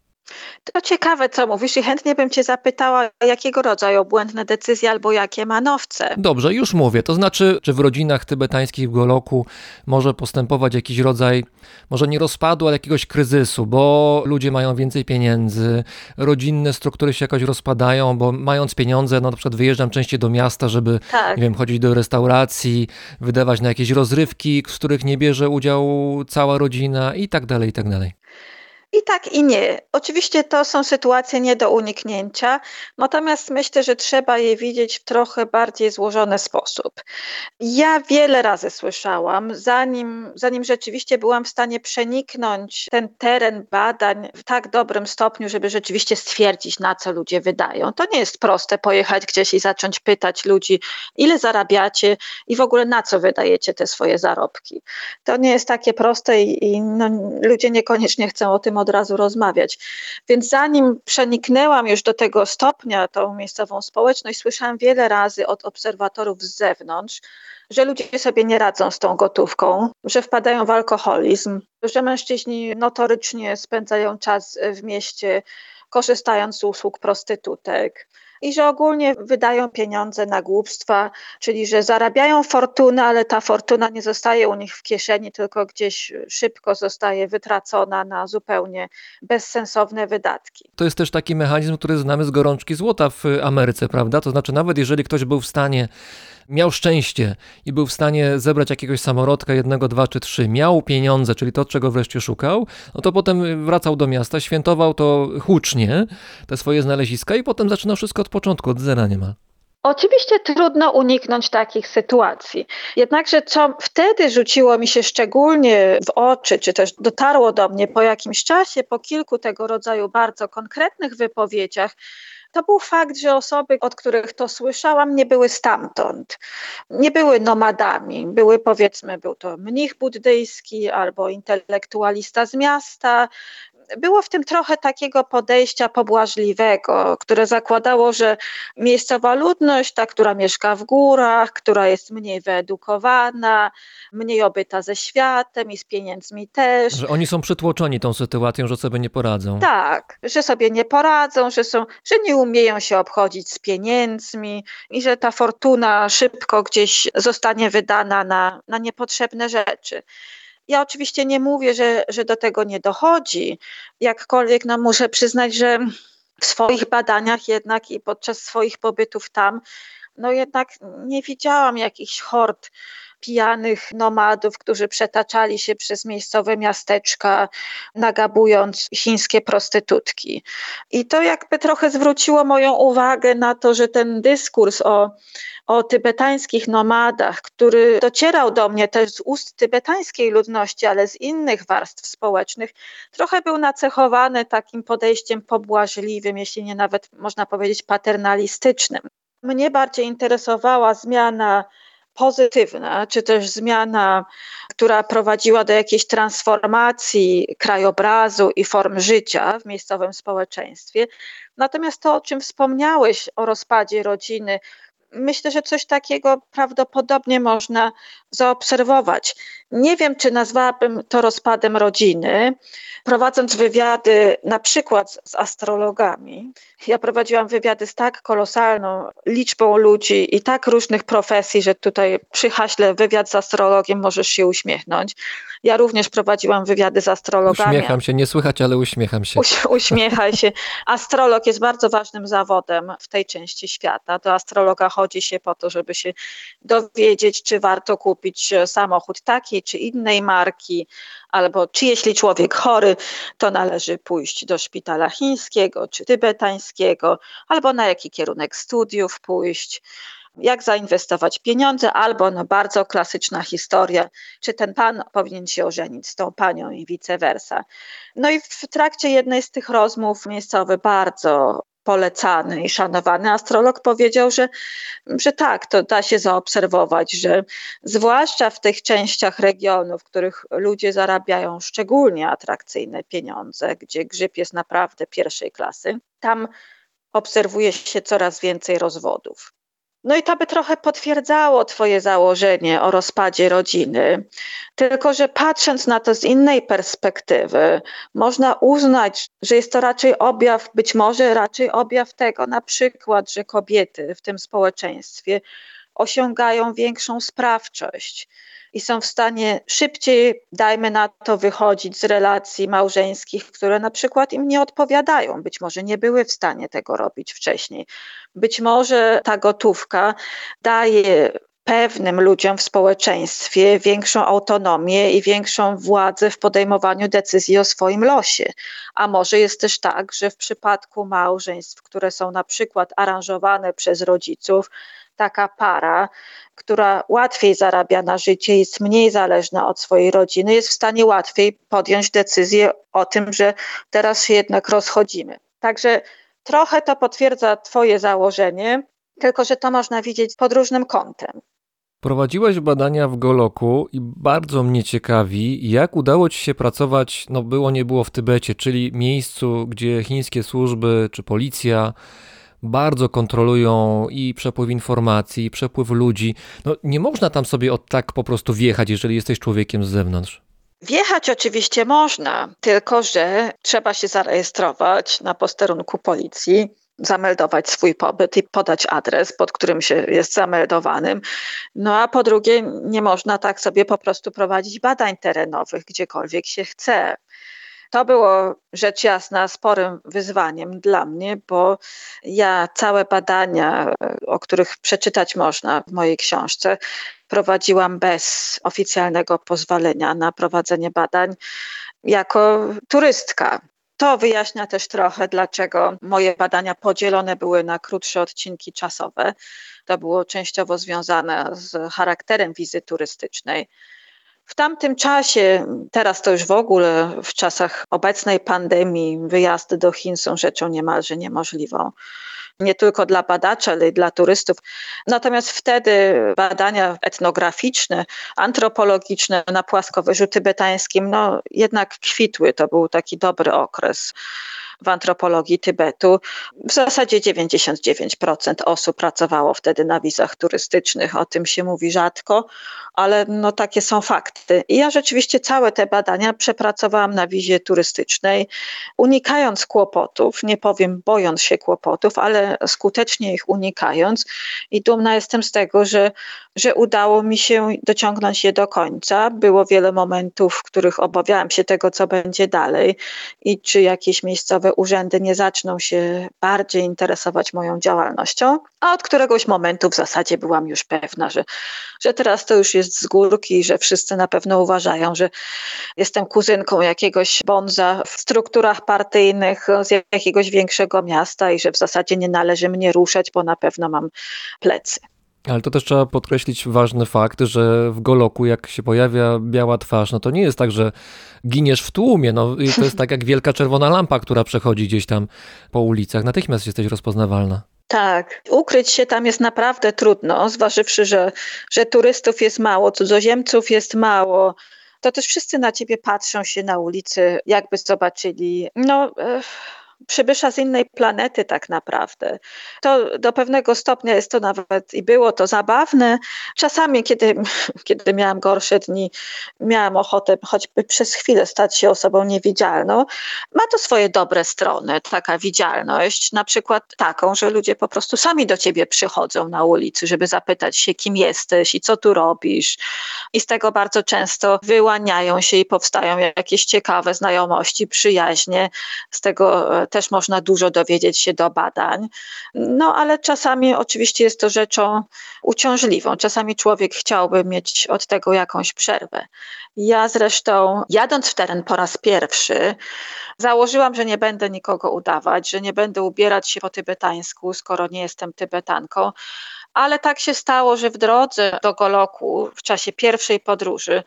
To ciekawe, co mówisz i chętnie bym cię zapytała, jakiego rodzaju błędne decyzje albo jakie manowce. Dobrze, już mówię. To znaczy, czy w rodzinach tybetańskich w Goloku może postępować jakiś rodzaj, może nie rozpadu, ale jakiegoś kryzysu, bo ludzie mają więcej pieniędzy, rodzinne struktury się jakoś rozpadają, bo mając pieniądze, no na przykład wyjeżdżam częściej do miasta, żeby, tak. nie wiem, chodzić do restauracji, wydawać na jakieś rozrywki, w których nie bierze udziału cała rodzina i tak dalej, i tak dalej. I tak, i nie. Oczywiście to są sytuacje nie do uniknięcia, natomiast myślę, że trzeba je widzieć w trochę bardziej złożony sposób. Ja wiele razy słyszałam, zanim, zanim rzeczywiście byłam w stanie przeniknąć ten teren badań w tak dobrym stopniu, żeby rzeczywiście stwierdzić, na co ludzie wydają. To nie jest proste pojechać gdzieś i zacząć pytać ludzi, ile zarabiacie i w ogóle na co wydajecie te swoje zarobki. To nie jest takie proste i, i no, ludzie niekoniecznie chcą o tym od razu rozmawiać. Więc zanim przeniknęłam już do tego stopnia tą miejscową społeczność, słyszałam wiele razy od obserwatorów z zewnątrz, że ludzie sobie nie radzą z tą gotówką, że wpadają w alkoholizm, że mężczyźni notorycznie spędzają czas w mieście korzystając z usług prostytutek i że ogólnie wydają pieniądze na głupstwa, czyli że zarabiają fortunę, ale ta fortuna nie zostaje u nich w kieszeni, tylko gdzieś szybko zostaje wytracona na zupełnie bezsensowne wydatki. To jest też taki mechanizm, który znamy z gorączki złota w Ameryce, prawda? To znaczy, nawet jeżeli ktoś był w stanie miał szczęście i był w stanie zebrać jakiegoś samorodka, jednego, dwa czy trzy, miał pieniądze, czyli to, czego wreszcie szukał, no to potem wracał do miasta, świętował to hucznie, te swoje znaleziska i potem zaczynał wszystko od początku, od zera niemal. Oczywiście trudno uniknąć takich sytuacji. Jednakże co wtedy rzuciło mi się szczególnie w oczy, czy też dotarło do mnie po jakimś czasie, po kilku tego rodzaju bardzo konkretnych wypowiedziach, to był fakt, że osoby, od których to słyszałam, nie były stamtąd. Nie były nomadami. Były powiedzmy, był to mnich buddyjski albo intelektualista z miasta, było w tym trochę takiego podejścia pobłażliwego, które zakładało, że miejscowa ludność, ta, która mieszka w górach, która jest mniej wyedukowana, mniej obyta ze światem i z pieniędzmi też. Że oni są przytłoczeni tą sytuacją, że sobie nie poradzą. Tak, że sobie nie poradzą, że, są, że nie umieją się obchodzić z pieniędzmi i że ta fortuna szybko gdzieś zostanie wydana na, na niepotrzebne rzeczy. Ja oczywiście nie mówię, że, że do tego nie dochodzi, jakkolwiek no, muszę przyznać, że w swoich badaniach jednak i podczas swoich pobytów tam, no jednak nie widziałam jakichś hord pijanych nomadów, którzy przetaczali się przez miejscowe miasteczka, nagabując chińskie prostytutki. I to jakby trochę zwróciło moją uwagę na to, że ten dyskurs o, o tybetańskich nomadach, który docierał do mnie też z ust tybetańskiej ludności, ale z innych warstw społecznych, trochę był nacechowany takim podejściem pobłażliwym, jeśli nie nawet można powiedzieć paternalistycznym. Mnie bardziej interesowała zmiana pozytywna, czy też zmiana, która prowadziła do jakiejś transformacji krajobrazu i form życia w miejscowym społeczeństwie. Natomiast to, o czym wspomniałeś o rozpadzie rodziny, myślę, że coś takiego prawdopodobnie można zaobserwować. Nie wiem, czy nazwałabym to rozpadem rodziny. Prowadząc wywiady na przykład z astrologami, ja prowadziłam wywiady z tak kolosalną liczbą ludzi i tak różnych profesji, że tutaj przy haśle wywiad z astrologiem możesz się uśmiechnąć. Ja również prowadziłam wywiady z astrologami. Uśmiecham się, nie słychać, ale uśmiecham się. Uś, uśmiechaj się. Astrolog jest bardzo ważnym zawodem w tej części świata. Do astrologa chodzi się po to, żeby się dowiedzieć, czy warto kupić samochód takiej czy innej marki, albo czy jeśli człowiek chory, to należy pójść do szpitala chińskiego czy tybetańskiego, albo na jaki kierunek studiów pójść jak zainwestować pieniądze, albo no bardzo klasyczna historia, czy ten pan powinien się ożenić z tą panią i vice versa. No i w trakcie jednej z tych rozmów miejscowy bardzo polecany i szanowany astrolog powiedział, że, że tak, to da się zaobserwować, że zwłaszcza w tych częściach regionu, w których ludzie zarabiają szczególnie atrakcyjne pieniądze, gdzie grzyb jest naprawdę pierwszej klasy, tam obserwuje się coraz więcej rozwodów. No i to by trochę potwierdzało Twoje założenie o rozpadzie rodziny. Tylko, że patrząc na to z innej perspektywy, można uznać, że jest to raczej objaw, być może raczej objaw tego, na przykład, że kobiety w tym społeczeństwie osiągają większą sprawczość i są w stanie szybciej, dajmy na to, wychodzić z relacji małżeńskich, które na przykład im nie odpowiadają. Być może nie były w stanie tego robić wcześniej. Być może ta gotówka daje pewnym ludziom w społeczeństwie większą autonomię i większą władzę w podejmowaniu decyzji o swoim losie. A może jest też tak, że w przypadku małżeństw, które są na przykład aranżowane przez rodziców, taka para, która łatwiej zarabia na życie, jest mniej zależna od swojej rodziny, jest w stanie łatwiej podjąć decyzję o tym, że teraz się jednak rozchodzimy. Także trochę to potwierdza Twoje założenie, tylko że to można widzieć pod różnym kątem. Prowadziłeś badania w Goloku i bardzo mnie ciekawi, jak udało Ci się pracować, no było nie było w Tybecie, czyli miejscu, gdzie chińskie służby czy policja bardzo kontrolują i przepływ informacji, i przepływ ludzi. No, nie można tam sobie od tak po prostu wjechać, jeżeli jesteś człowiekiem z zewnątrz. Wjechać oczywiście można, tylko że trzeba się zarejestrować na posterunku policji, zameldować swój pobyt i podać adres, pod którym się jest zameldowanym. No a po drugie, nie można tak sobie po prostu prowadzić badań terenowych gdziekolwiek się chce. To było rzecz jasna sporym wyzwaniem dla mnie, bo ja całe badania, o których przeczytać można w mojej książce, prowadziłam bez oficjalnego pozwolenia na prowadzenie badań jako turystka. To wyjaśnia też trochę, dlaczego moje badania podzielone były na krótsze odcinki czasowe. To było częściowo związane z charakterem wizy turystycznej. W tamtym czasie, teraz to już w ogóle w czasach obecnej pandemii, wyjazdy do Chin są rzeczą niemalże niemożliwą. Nie tylko dla badaczy, ale i dla turystów. Natomiast wtedy badania etnograficzne, antropologiczne na płaskowyżu tybetańskim, no jednak kwitły. To był taki dobry okres w antropologii Tybetu. W zasadzie 99% osób pracowało wtedy na wizach turystycznych. O tym się mówi rzadko, ale no takie są fakty. I ja rzeczywiście całe te badania przepracowałam na wizie turystycznej, unikając kłopotów, nie powiem bojąc się kłopotów, ale skutecznie ich unikając. I dumna jestem z tego, że, że udało mi się dociągnąć je do końca. Było wiele momentów, w których obawiałam się tego, co będzie dalej i czy jakieś miejscowe urzędy nie zaczną się bardziej interesować moją działalnością. A od któregoś momentu w zasadzie byłam już pewna, że, że teraz to już jest z górki, że wszyscy na pewno uważają, że jestem kuzynką jakiegoś bonza w strukturach partyjnych z jakiegoś większego miasta i że w zasadzie nie należy mnie ruszać, bo na pewno mam plecy. Ale to też trzeba podkreślić ważny fakt, że w Goloku, jak się pojawia biała twarz, no to nie jest tak, że giniesz w tłumie. No, to jest tak jak wielka czerwona lampa, która przechodzi gdzieś tam po ulicach. Natychmiast jesteś rozpoznawalna. Tak, ukryć się tam jest naprawdę trudno, zważywszy, że, że turystów jest mało, cudzoziemców jest mało. To też wszyscy na ciebie patrzą się na ulicy, jakby zobaczyli. No. Przybysza z innej planety tak naprawdę. To do pewnego stopnia jest to nawet i było to zabawne. Czasami, kiedy, kiedy miałam gorsze dni, miałam ochotę choćby przez chwilę stać się osobą niewidzialną. Ma to swoje dobre strony, taka widzialność, na przykład taką, że ludzie po prostu sami do ciebie przychodzą na ulicy, żeby zapytać się, kim jesteś i co tu robisz. I z tego bardzo często wyłaniają się i powstają jakieś ciekawe znajomości, przyjaźnie. Z tego e, też można dużo dowiedzieć się do badań. No ale czasami oczywiście jest to rzeczą uciążliwą. Czasami człowiek chciałby mieć od tego jakąś przerwę. Ja zresztą, jadąc w teren po raz pierwszy, założyłam, że nie będę nikogo udawać, że nie będę ubierać się po tybetańsku, skoro nie jestem Tybetanką. Ale tak się stało, że w drodze do Goloku w czasie pierwszej podróży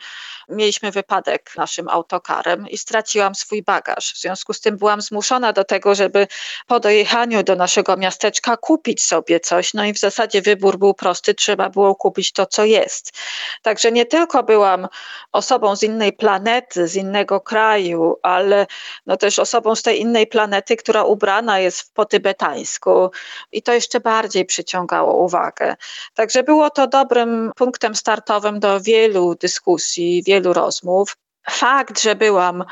mieliśmy wypadek naszym autokarem i straciłam swój bagaż. W związku z tym byłam zmuszona do tego, żeby po dojechaniu do naszego miasteczka kupić sobie coś. No i w zasadzie wybór był prosty, trzeba było kupić to, co jest. Także nie tylko byłam osobą z innej planety, z innego kraju, ale no też osobą z tej innej planety, która ubrana jest po tybetańsku i to jeszcze bardziej przyciągało uwagę. Także było to dobrym punktem startowym do wielu dyskusji, wielu rozmów. Fakt, że byłam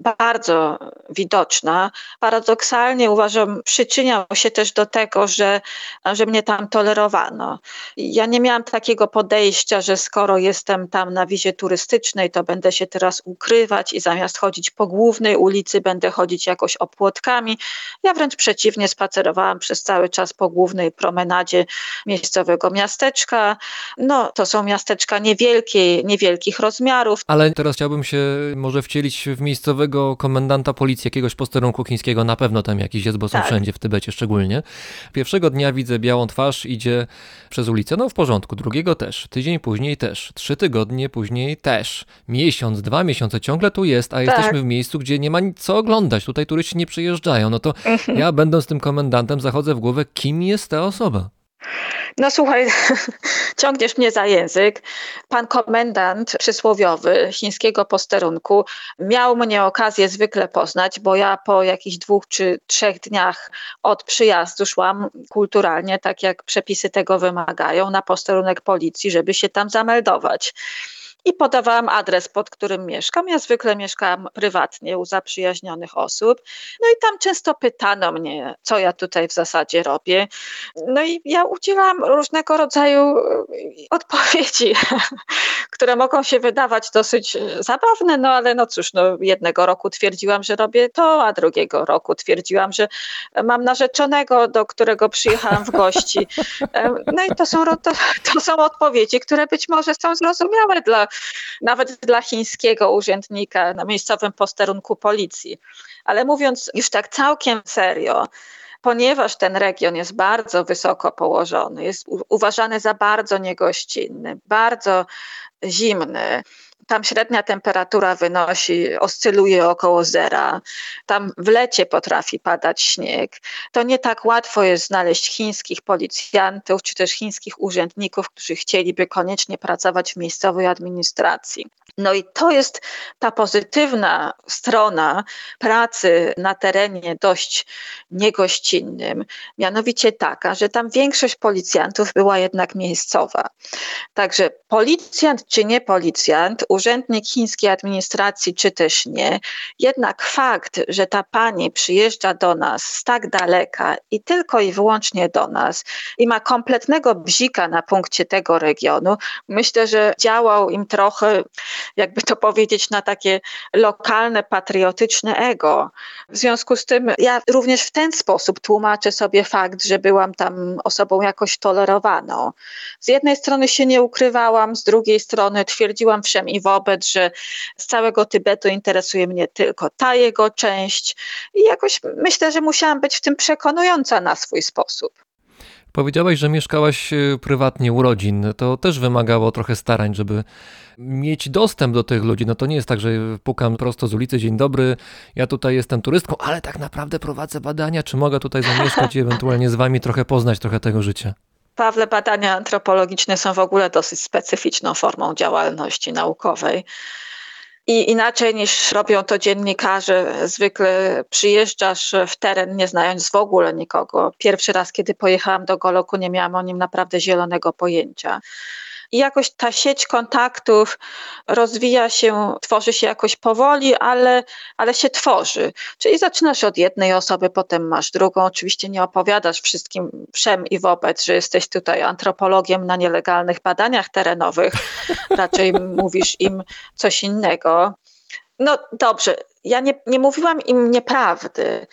bardzo widoczna. Paradoksalnie uważam, przyczyniał się też do tego, że, że mnie tam tolerowano. Ja nie miałam takiego podejścia, że skoro jestem tam na wizie turystycznej, to będę się teraz ukrywać i zamiast chodzić po głównej ulicy, będę chodzić jakoś opłotkami. Ja wręcz przeciwnie, spacerowałam przez cały czas po głównej promenadzie miejscowego miasteczka. No, to są miasteczka niewielkie, niewielkich rozmiarów. Ale teraz chciałbym się może wcielić w miejscowego komendanta policji, jakiegoś posterunku chińskiego, na pewno tam jakiś jest, bo są Tak. wszędzie, w Tybecie szczególnie. Pierwszego dnia widzę białą twarz, idzie przez ulicę, no w porządku, drugiego też, tydzień później też, trzy tygodnie później też, miesiąc, dwa miesiące, ciągle tu jest, a Tak. jesteśmy w miejscu, gdzie nie ma nic co oglądać, tutaj turyści nie przyjeżdżają, no to Mhm. ja będąc tym komendantem zachodzę w głowę, kim jest ta osoba? No słuchaj, ciągniesz mnie za język. Pan komendant przysłowiowy chińskiego posterunku miał mnie okazję zwykle poznać, bo ja po jakichś dwóch czy trzech dniach od przyjazdu szłam kulturalnie, tak jak przepisy tego wymagają, na posterunek policji, żeby się tam zameldować. I podawałam adres, pod którym mieszkam. Ja zwykle mieszkam prywatnie u zaprzyjaźnionych osób. No i tam często pytano mnie, co ja tutaj w zasadzie robię. No i ja udzielam różnego rodzaju e, odpowiedzi, które mogą się wydawać dosyć e, zabawne, no ale no cóż, no jednego roku twierdziłam, że robię to, a drugiego roku twierdziłam, że mam narzeczonego, do którego przyjechałam w gości. E, No i to są, to, to są odpowiedzi, które być może są zrozumiałe dla, nawet dla chińskiego urzędnika na miejscowym posterunku policji. Ale mówiąc już tak całkiem serio, ponieważ ten region jest bardzo wysoko położony, jest uważany za bardzo niegościnny, bardzo zimny. Tam średnia temperatura wynosi, oscyluje około zera. Tam w lecie potrafi padać śnieg. To nie tak łatwo jest znaleźć chińskich policjantów czy też chińskich urzędników, którzy chcieliby koniecznie pracować w miejscowej administracji. No i to jest ta pozytywna strona pracy na terenie dość niegościnnym, mianowicie taka, że tam większość policjantów była jednak miejscowa. Także policjant czy nie policjant, urzędnik chińskiej administracji czy też nie, jednak fakt, że ta pani przyjeżdża do nas z tak daleka i tylko i wyłącznie do nas i ma kompletnego bzika na punkcie tego regionu, myślę, że działał im trochę, jakby to powiedzieć, na takie lokalne, patriotyczne ego. W związku z tym ja również w ten sposób tłumaczę sobie fakt, że byłam tam osobą jakoś tolerowaną. Z jednej strony się nie ukrywałam, z drugiej strony twierdziłam wszem i wobec, że z całego Tybetu interesuje mnie tylko ta jego część i jakoś myślę, że musiałam być w tym przekonująca na swój sposób. Powiedziałaś, że mieszkałaś e, prywatnie u rodzin. To też wymagało trochę starań, żeby mieć dostęp do tych ludzi. No to nie jest tak, że pukam prosto z ulicy, dzień dobry, ja tutaj jestem turystką, ale tak naprawdę prowadzę badania, czy mogę tutaj zamieszkać i ewentualnie z wami trochę poznać trochę tego życia. Pawle, badania antropologiczne są w ogóle dosyć specyficzną formą działalności naukowej. I inaczej niż robią to dziennikarze, zwykle przyjeżdżasz w teren nie znając w ogóle nikogo. Pierwszy raz, kiedy pojechałam do Goloku, nie miałam o nim naprawdę zielonego pojęcia. I jakoś ta sieć kontaktów rozwija się, tworzy się jakoś powoli, ale, ale się tworzy. Czyli zaczynasz od jednej osoby, potem masz drugą. Oczywiście nie opowiadasz wszystkim wszem i wobec, że jesteś tutaj antropologiem na nielegalnych badaniach terenowych. Raczej mówisz im coś innego. No dobrze, ja nie, nie mówiłam im nieprawdy.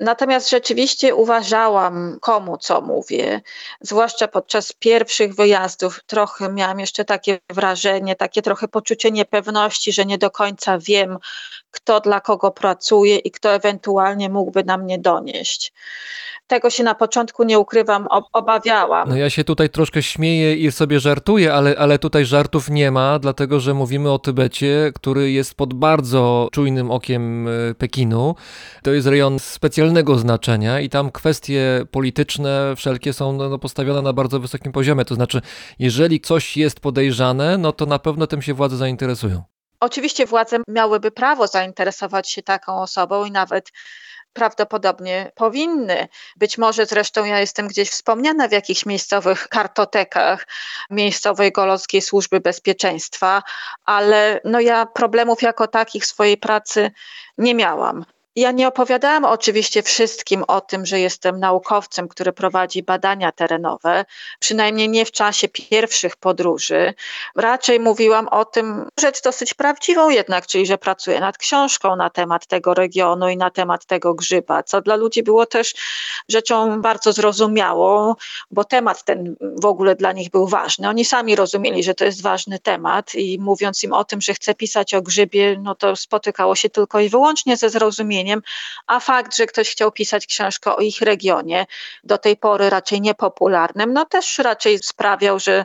Natomiast rzeczywiście uważałam, komu co mówię, zwłaszcza podczas pierwszych wyjazdów. Trochę miałam jeszcze takie wrażenie, takie trochę poczucie niepewności, że nie do końca wiem, kto dla kogo pracuje i kto ewentualnie mógłby na mnie donieść. Tego się na początku nie ukrywam, obawiałam. No ja się tutaj troszkę śmieję i sobie żartuję, ale, ale tutaj żartów nie ma, dlatego że mówimy o Tybecie, który jest pod bardzo czujnym okiem e, Pekinu. To jest rejon specjalnego znaczenia i tam kwestie polityczne wszelkie są no, no, postawione na bardzo wysokim poziomie. To znaczy, jeżeli coś jest podejrzane, no to na pewno tym się władze zainteresują. Oczywiście władze miałyby prawo zainteresować się taką osobą i nawet prawdopodobnie powinny. Być może zresztą ja jestem gdzieś wspomniana w jakichś miejscowych kartotekach miejscowej Golowskiej Służby Bezpieczeństwa, ale no ja problemów jako takich swojej pracy nie miałam. Ja nie opowiadałam oczywiście wszystkim o tym, że jestem naukowcem, który prowadzi badania terenowe, przynajmniej nie w czasie pierwszych podróży. Raczej mówiłam o tym, rzecz dosyć prawdziwą jednak, czyli że pracuję nad książką na temat tego regionu i na temat tego grzyba, co dla ludzi było też rzeczą bardzo zrozumiałą, bo temat ten w ogóle dla nich był ważny. Oni sami rozumieli, że to jest ważny temat i mówiąc im o tym, że chcę pisać o grzybie, no to spotykało się tylko i wyłącznie ze zrozumieniem a fakt, że ktoś chciał pisać książkę o ich regionie, do tej pory raczej niepopularnym, no też raczej sprawiał, że,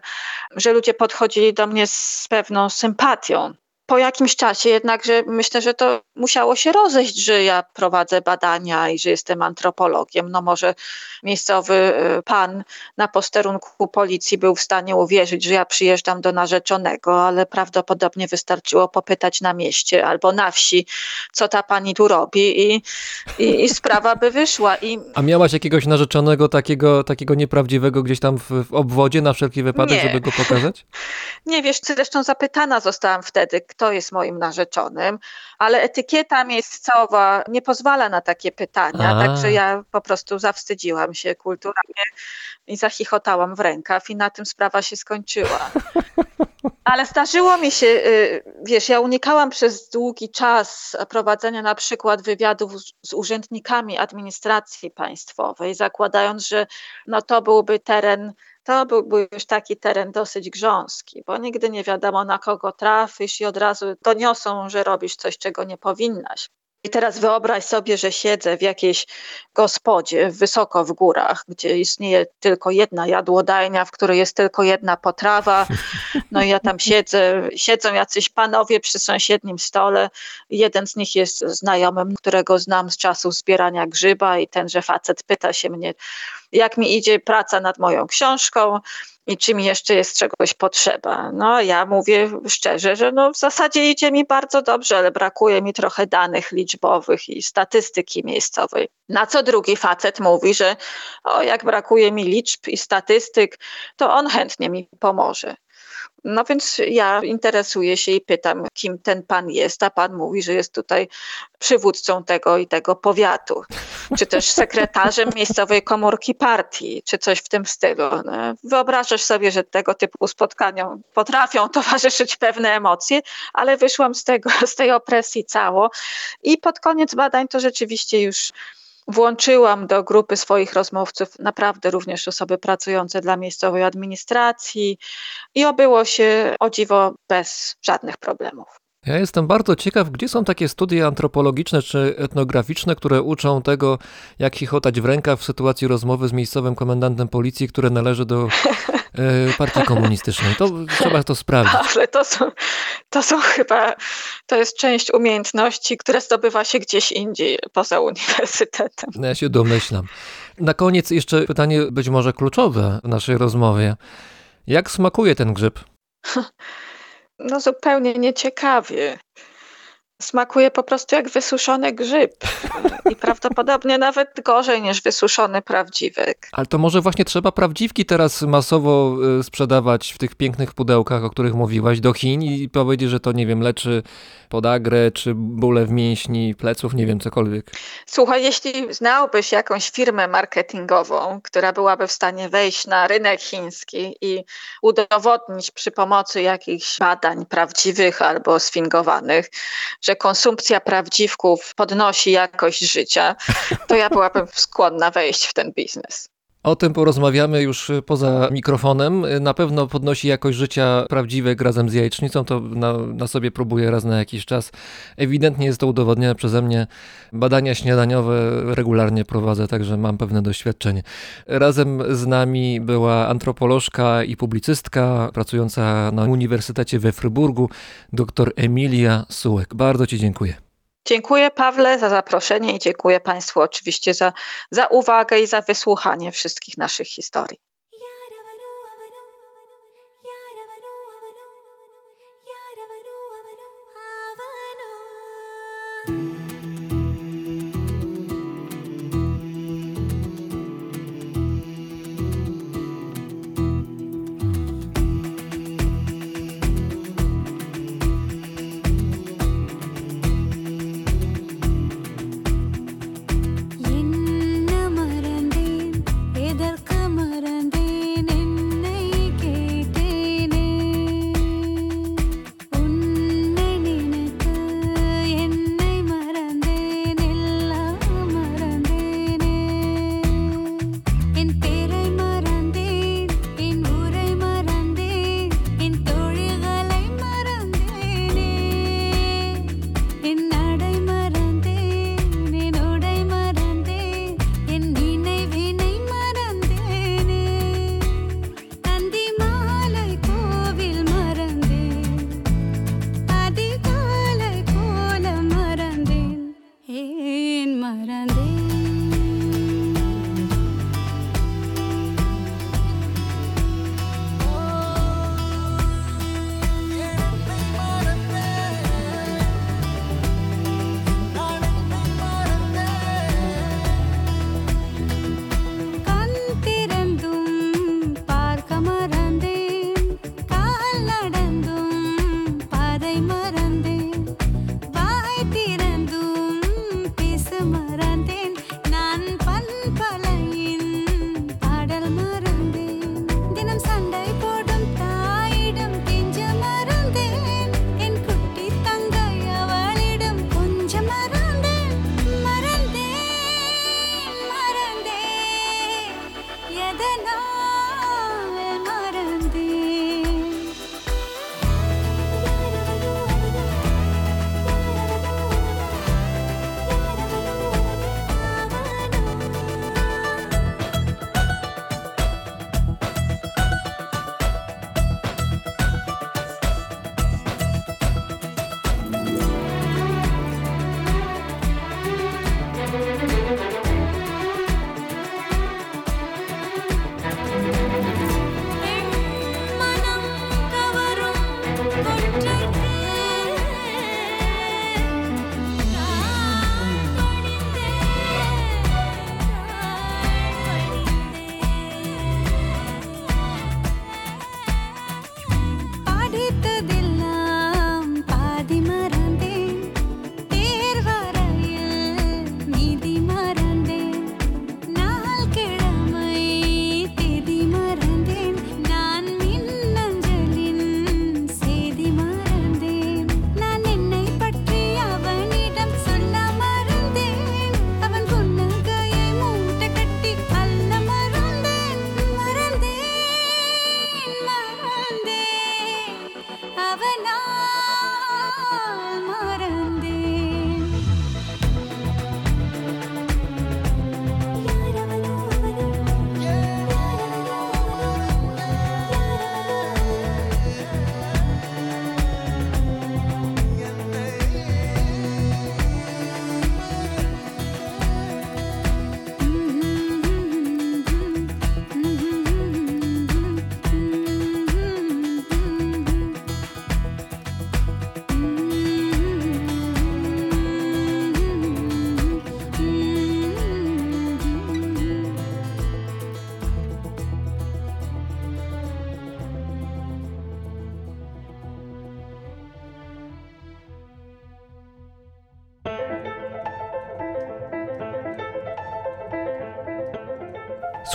że ludzie podchodzili do mnie z pewną sympatią po jakimś czasie jednakże myślę, że to musiało się rozejść, że ja prowadzę badania i że jestem antropologiem. No może miejscowy y, pan na posterunku policji był w stanie uwierzyć, że ja przyjeżdżam do narzeczonego, ale prawdopodobnie wystarczyło popytać na mieście albo na wsi, co ta pani tu robi i, i, i sprawa by wyszła. I... A miałaś jakiegoś narzeczonego takiego, takiego nieprawdziwego gdzieś tam w, w obwodzie na wszelki wypadek, Nie. żeby go pokazać? Nie wiesz, zresztą zapytana zostałam wtedy, kto jest moim narzeczonym, ale etykieta miejscowa nie pozwala na takie pytania, A. także ja po prostu zawstydziłam się kulturalnie i zachichotałam w rękaw i na tym sprawa się skończyła. Ale zdarzyło mi się, y, wiesz, ja unikałam przez długi czas prowadzenia na przykład wywiadów z urzędnikami administracji państwowej, zakładając, że no to byłby teren to byłby już taki teren dosyć grząski, bo nigdy nie wiadomo na kogo trafisz i od razu doniosą, że robisz coś, czego nie powinnaś. I teraz wyobraź sobie, że siedzę w jakiejś gospodzie wysoko w górach, gdzie istnieje tylko jedna jadłodajnia, w której jest tylko jedna potrawa. No i ja tam siedzę, siedzą jacyś panowie przy sąsiednim stole. Jeden z nich jest znajomym, którego znam z czasów zbierania grzyba i tenże facet pyta się mnie, jak mi idzie praca nad moją książką i czy mi jeszcze jest czegoś potrzeba. No ja mówię szczerze, że no w zasadzie idzie mi bardzo dobrze, ale brakuje mi trochę danych liczbowych i statystyki miejscowej. Na co drugi facet mówi, że o, jak brakuje mi liczb i statystyk, to on chętnie mi pomoże. No więc ja interesuję się i pytam, kim ten pan jest, a pan mówi, że jest tutaj przywódcą tego i tego powiatu, czy też sekretarzem miejscowej komórki partii, czy coś w tym stylu. No, wyobrażasz sobie, że tego typu spotkaniom potrafią towarzyszyć pewne emocje, ale wyszłam z, tego, z tej opresji cało i pod koniec badań to rzeczywiście już Włączyłam do grupy swoich rozmówców naprawdę również osoby pracujące dla miejscowej administracji i obyło się o dziwo bez żadnych problemów. Ja jestem bardzo ciekaw, gdzie są takie studia antropologiczne czy etnograficzne, które uczą tego, jak chichotać w rękaw w sytuacji rozmowy z miejscowym komendantem policji, które należy do partii komunistycznej. To trzeba to sprawdzić. Ale to są, to są chyba, to jest część umiejętności, które zdobywa się gdzieś indziej, poza uniwersytetem. No ja się domyślam. Na koniec jeszcze pytanie być może kluczowe w naszej rozmowie. Jak smakuje ten grzyb? No zupełnie nieciekawie. Smakuje po prostu jak wysuszony grzyb i prawdopodobnie nawet gorzej niż wysuszony prawdziwek. Ale to może właśnie trzeba prawdziwki teraz masowo y, sprzedawać w tych pięknych pudełkach, o których mówiłaś, do Chin i powiedzieć, że to, nie wiem, leczy podagrę, czy bóle w mięśni, pleców, nie wiem, cokolwiek. Słuchaj, jeśli znałbyś jakąś firmę marketingową, która byłaby w stanie wejść na rynek chiński i udowodnić przy pomocy jakichś badań prawdziwych albo sfingowanych, że konsumpcja prawdziwków podnosi jakość życia, to ja byłabym skłonna wejść w ten biznes. O tym porozmawiamy już y, poza mikrofonem. Y, Na pewno podnosi jakość życia prawdziwek razem z jajecznicą. To na, na sobie próbuję raz na jakiś czas. Ewidentnie jest to udowodnione przeze mnie. Badania śniadaniowe regularnie prowadzę, także mam pewne doświadczenie. Razem z nami była antropolożka i publicystka pracująca na Uniwersytecie we Fryburgu, dr Emilia Sułek. Bardzo Ci dziękuję. Dziękuję Pawle za zaproszenie i dziękuję Państwu oczywiście za, za uwagę i za wysłuchanie wszystkich naszych historii.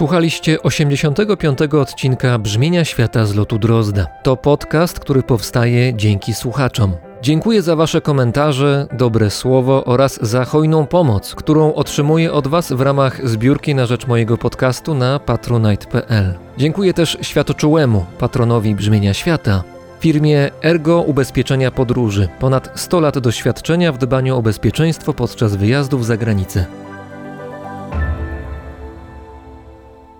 Słuchaliście 85. odcinka Brzmienia Świata z lotu Drozda. To podcast, który powstaje dzięki słuchaczom. Dziękuję za Wasze komentarze, dobre słowo oraz za hojną pomoc, którą otrzymuję od Was w ramach zbiórki na rzecz mojego podcastu na patronite.pl. Dziękuję też światoczułemu patronowi Brzmienia Świata, firmie Ergo Ubezpieczenia Podróży. Ponad 100 lat doświadczenia w dbaniu o bezpieczeństwo podczas wyjazdów za granicę.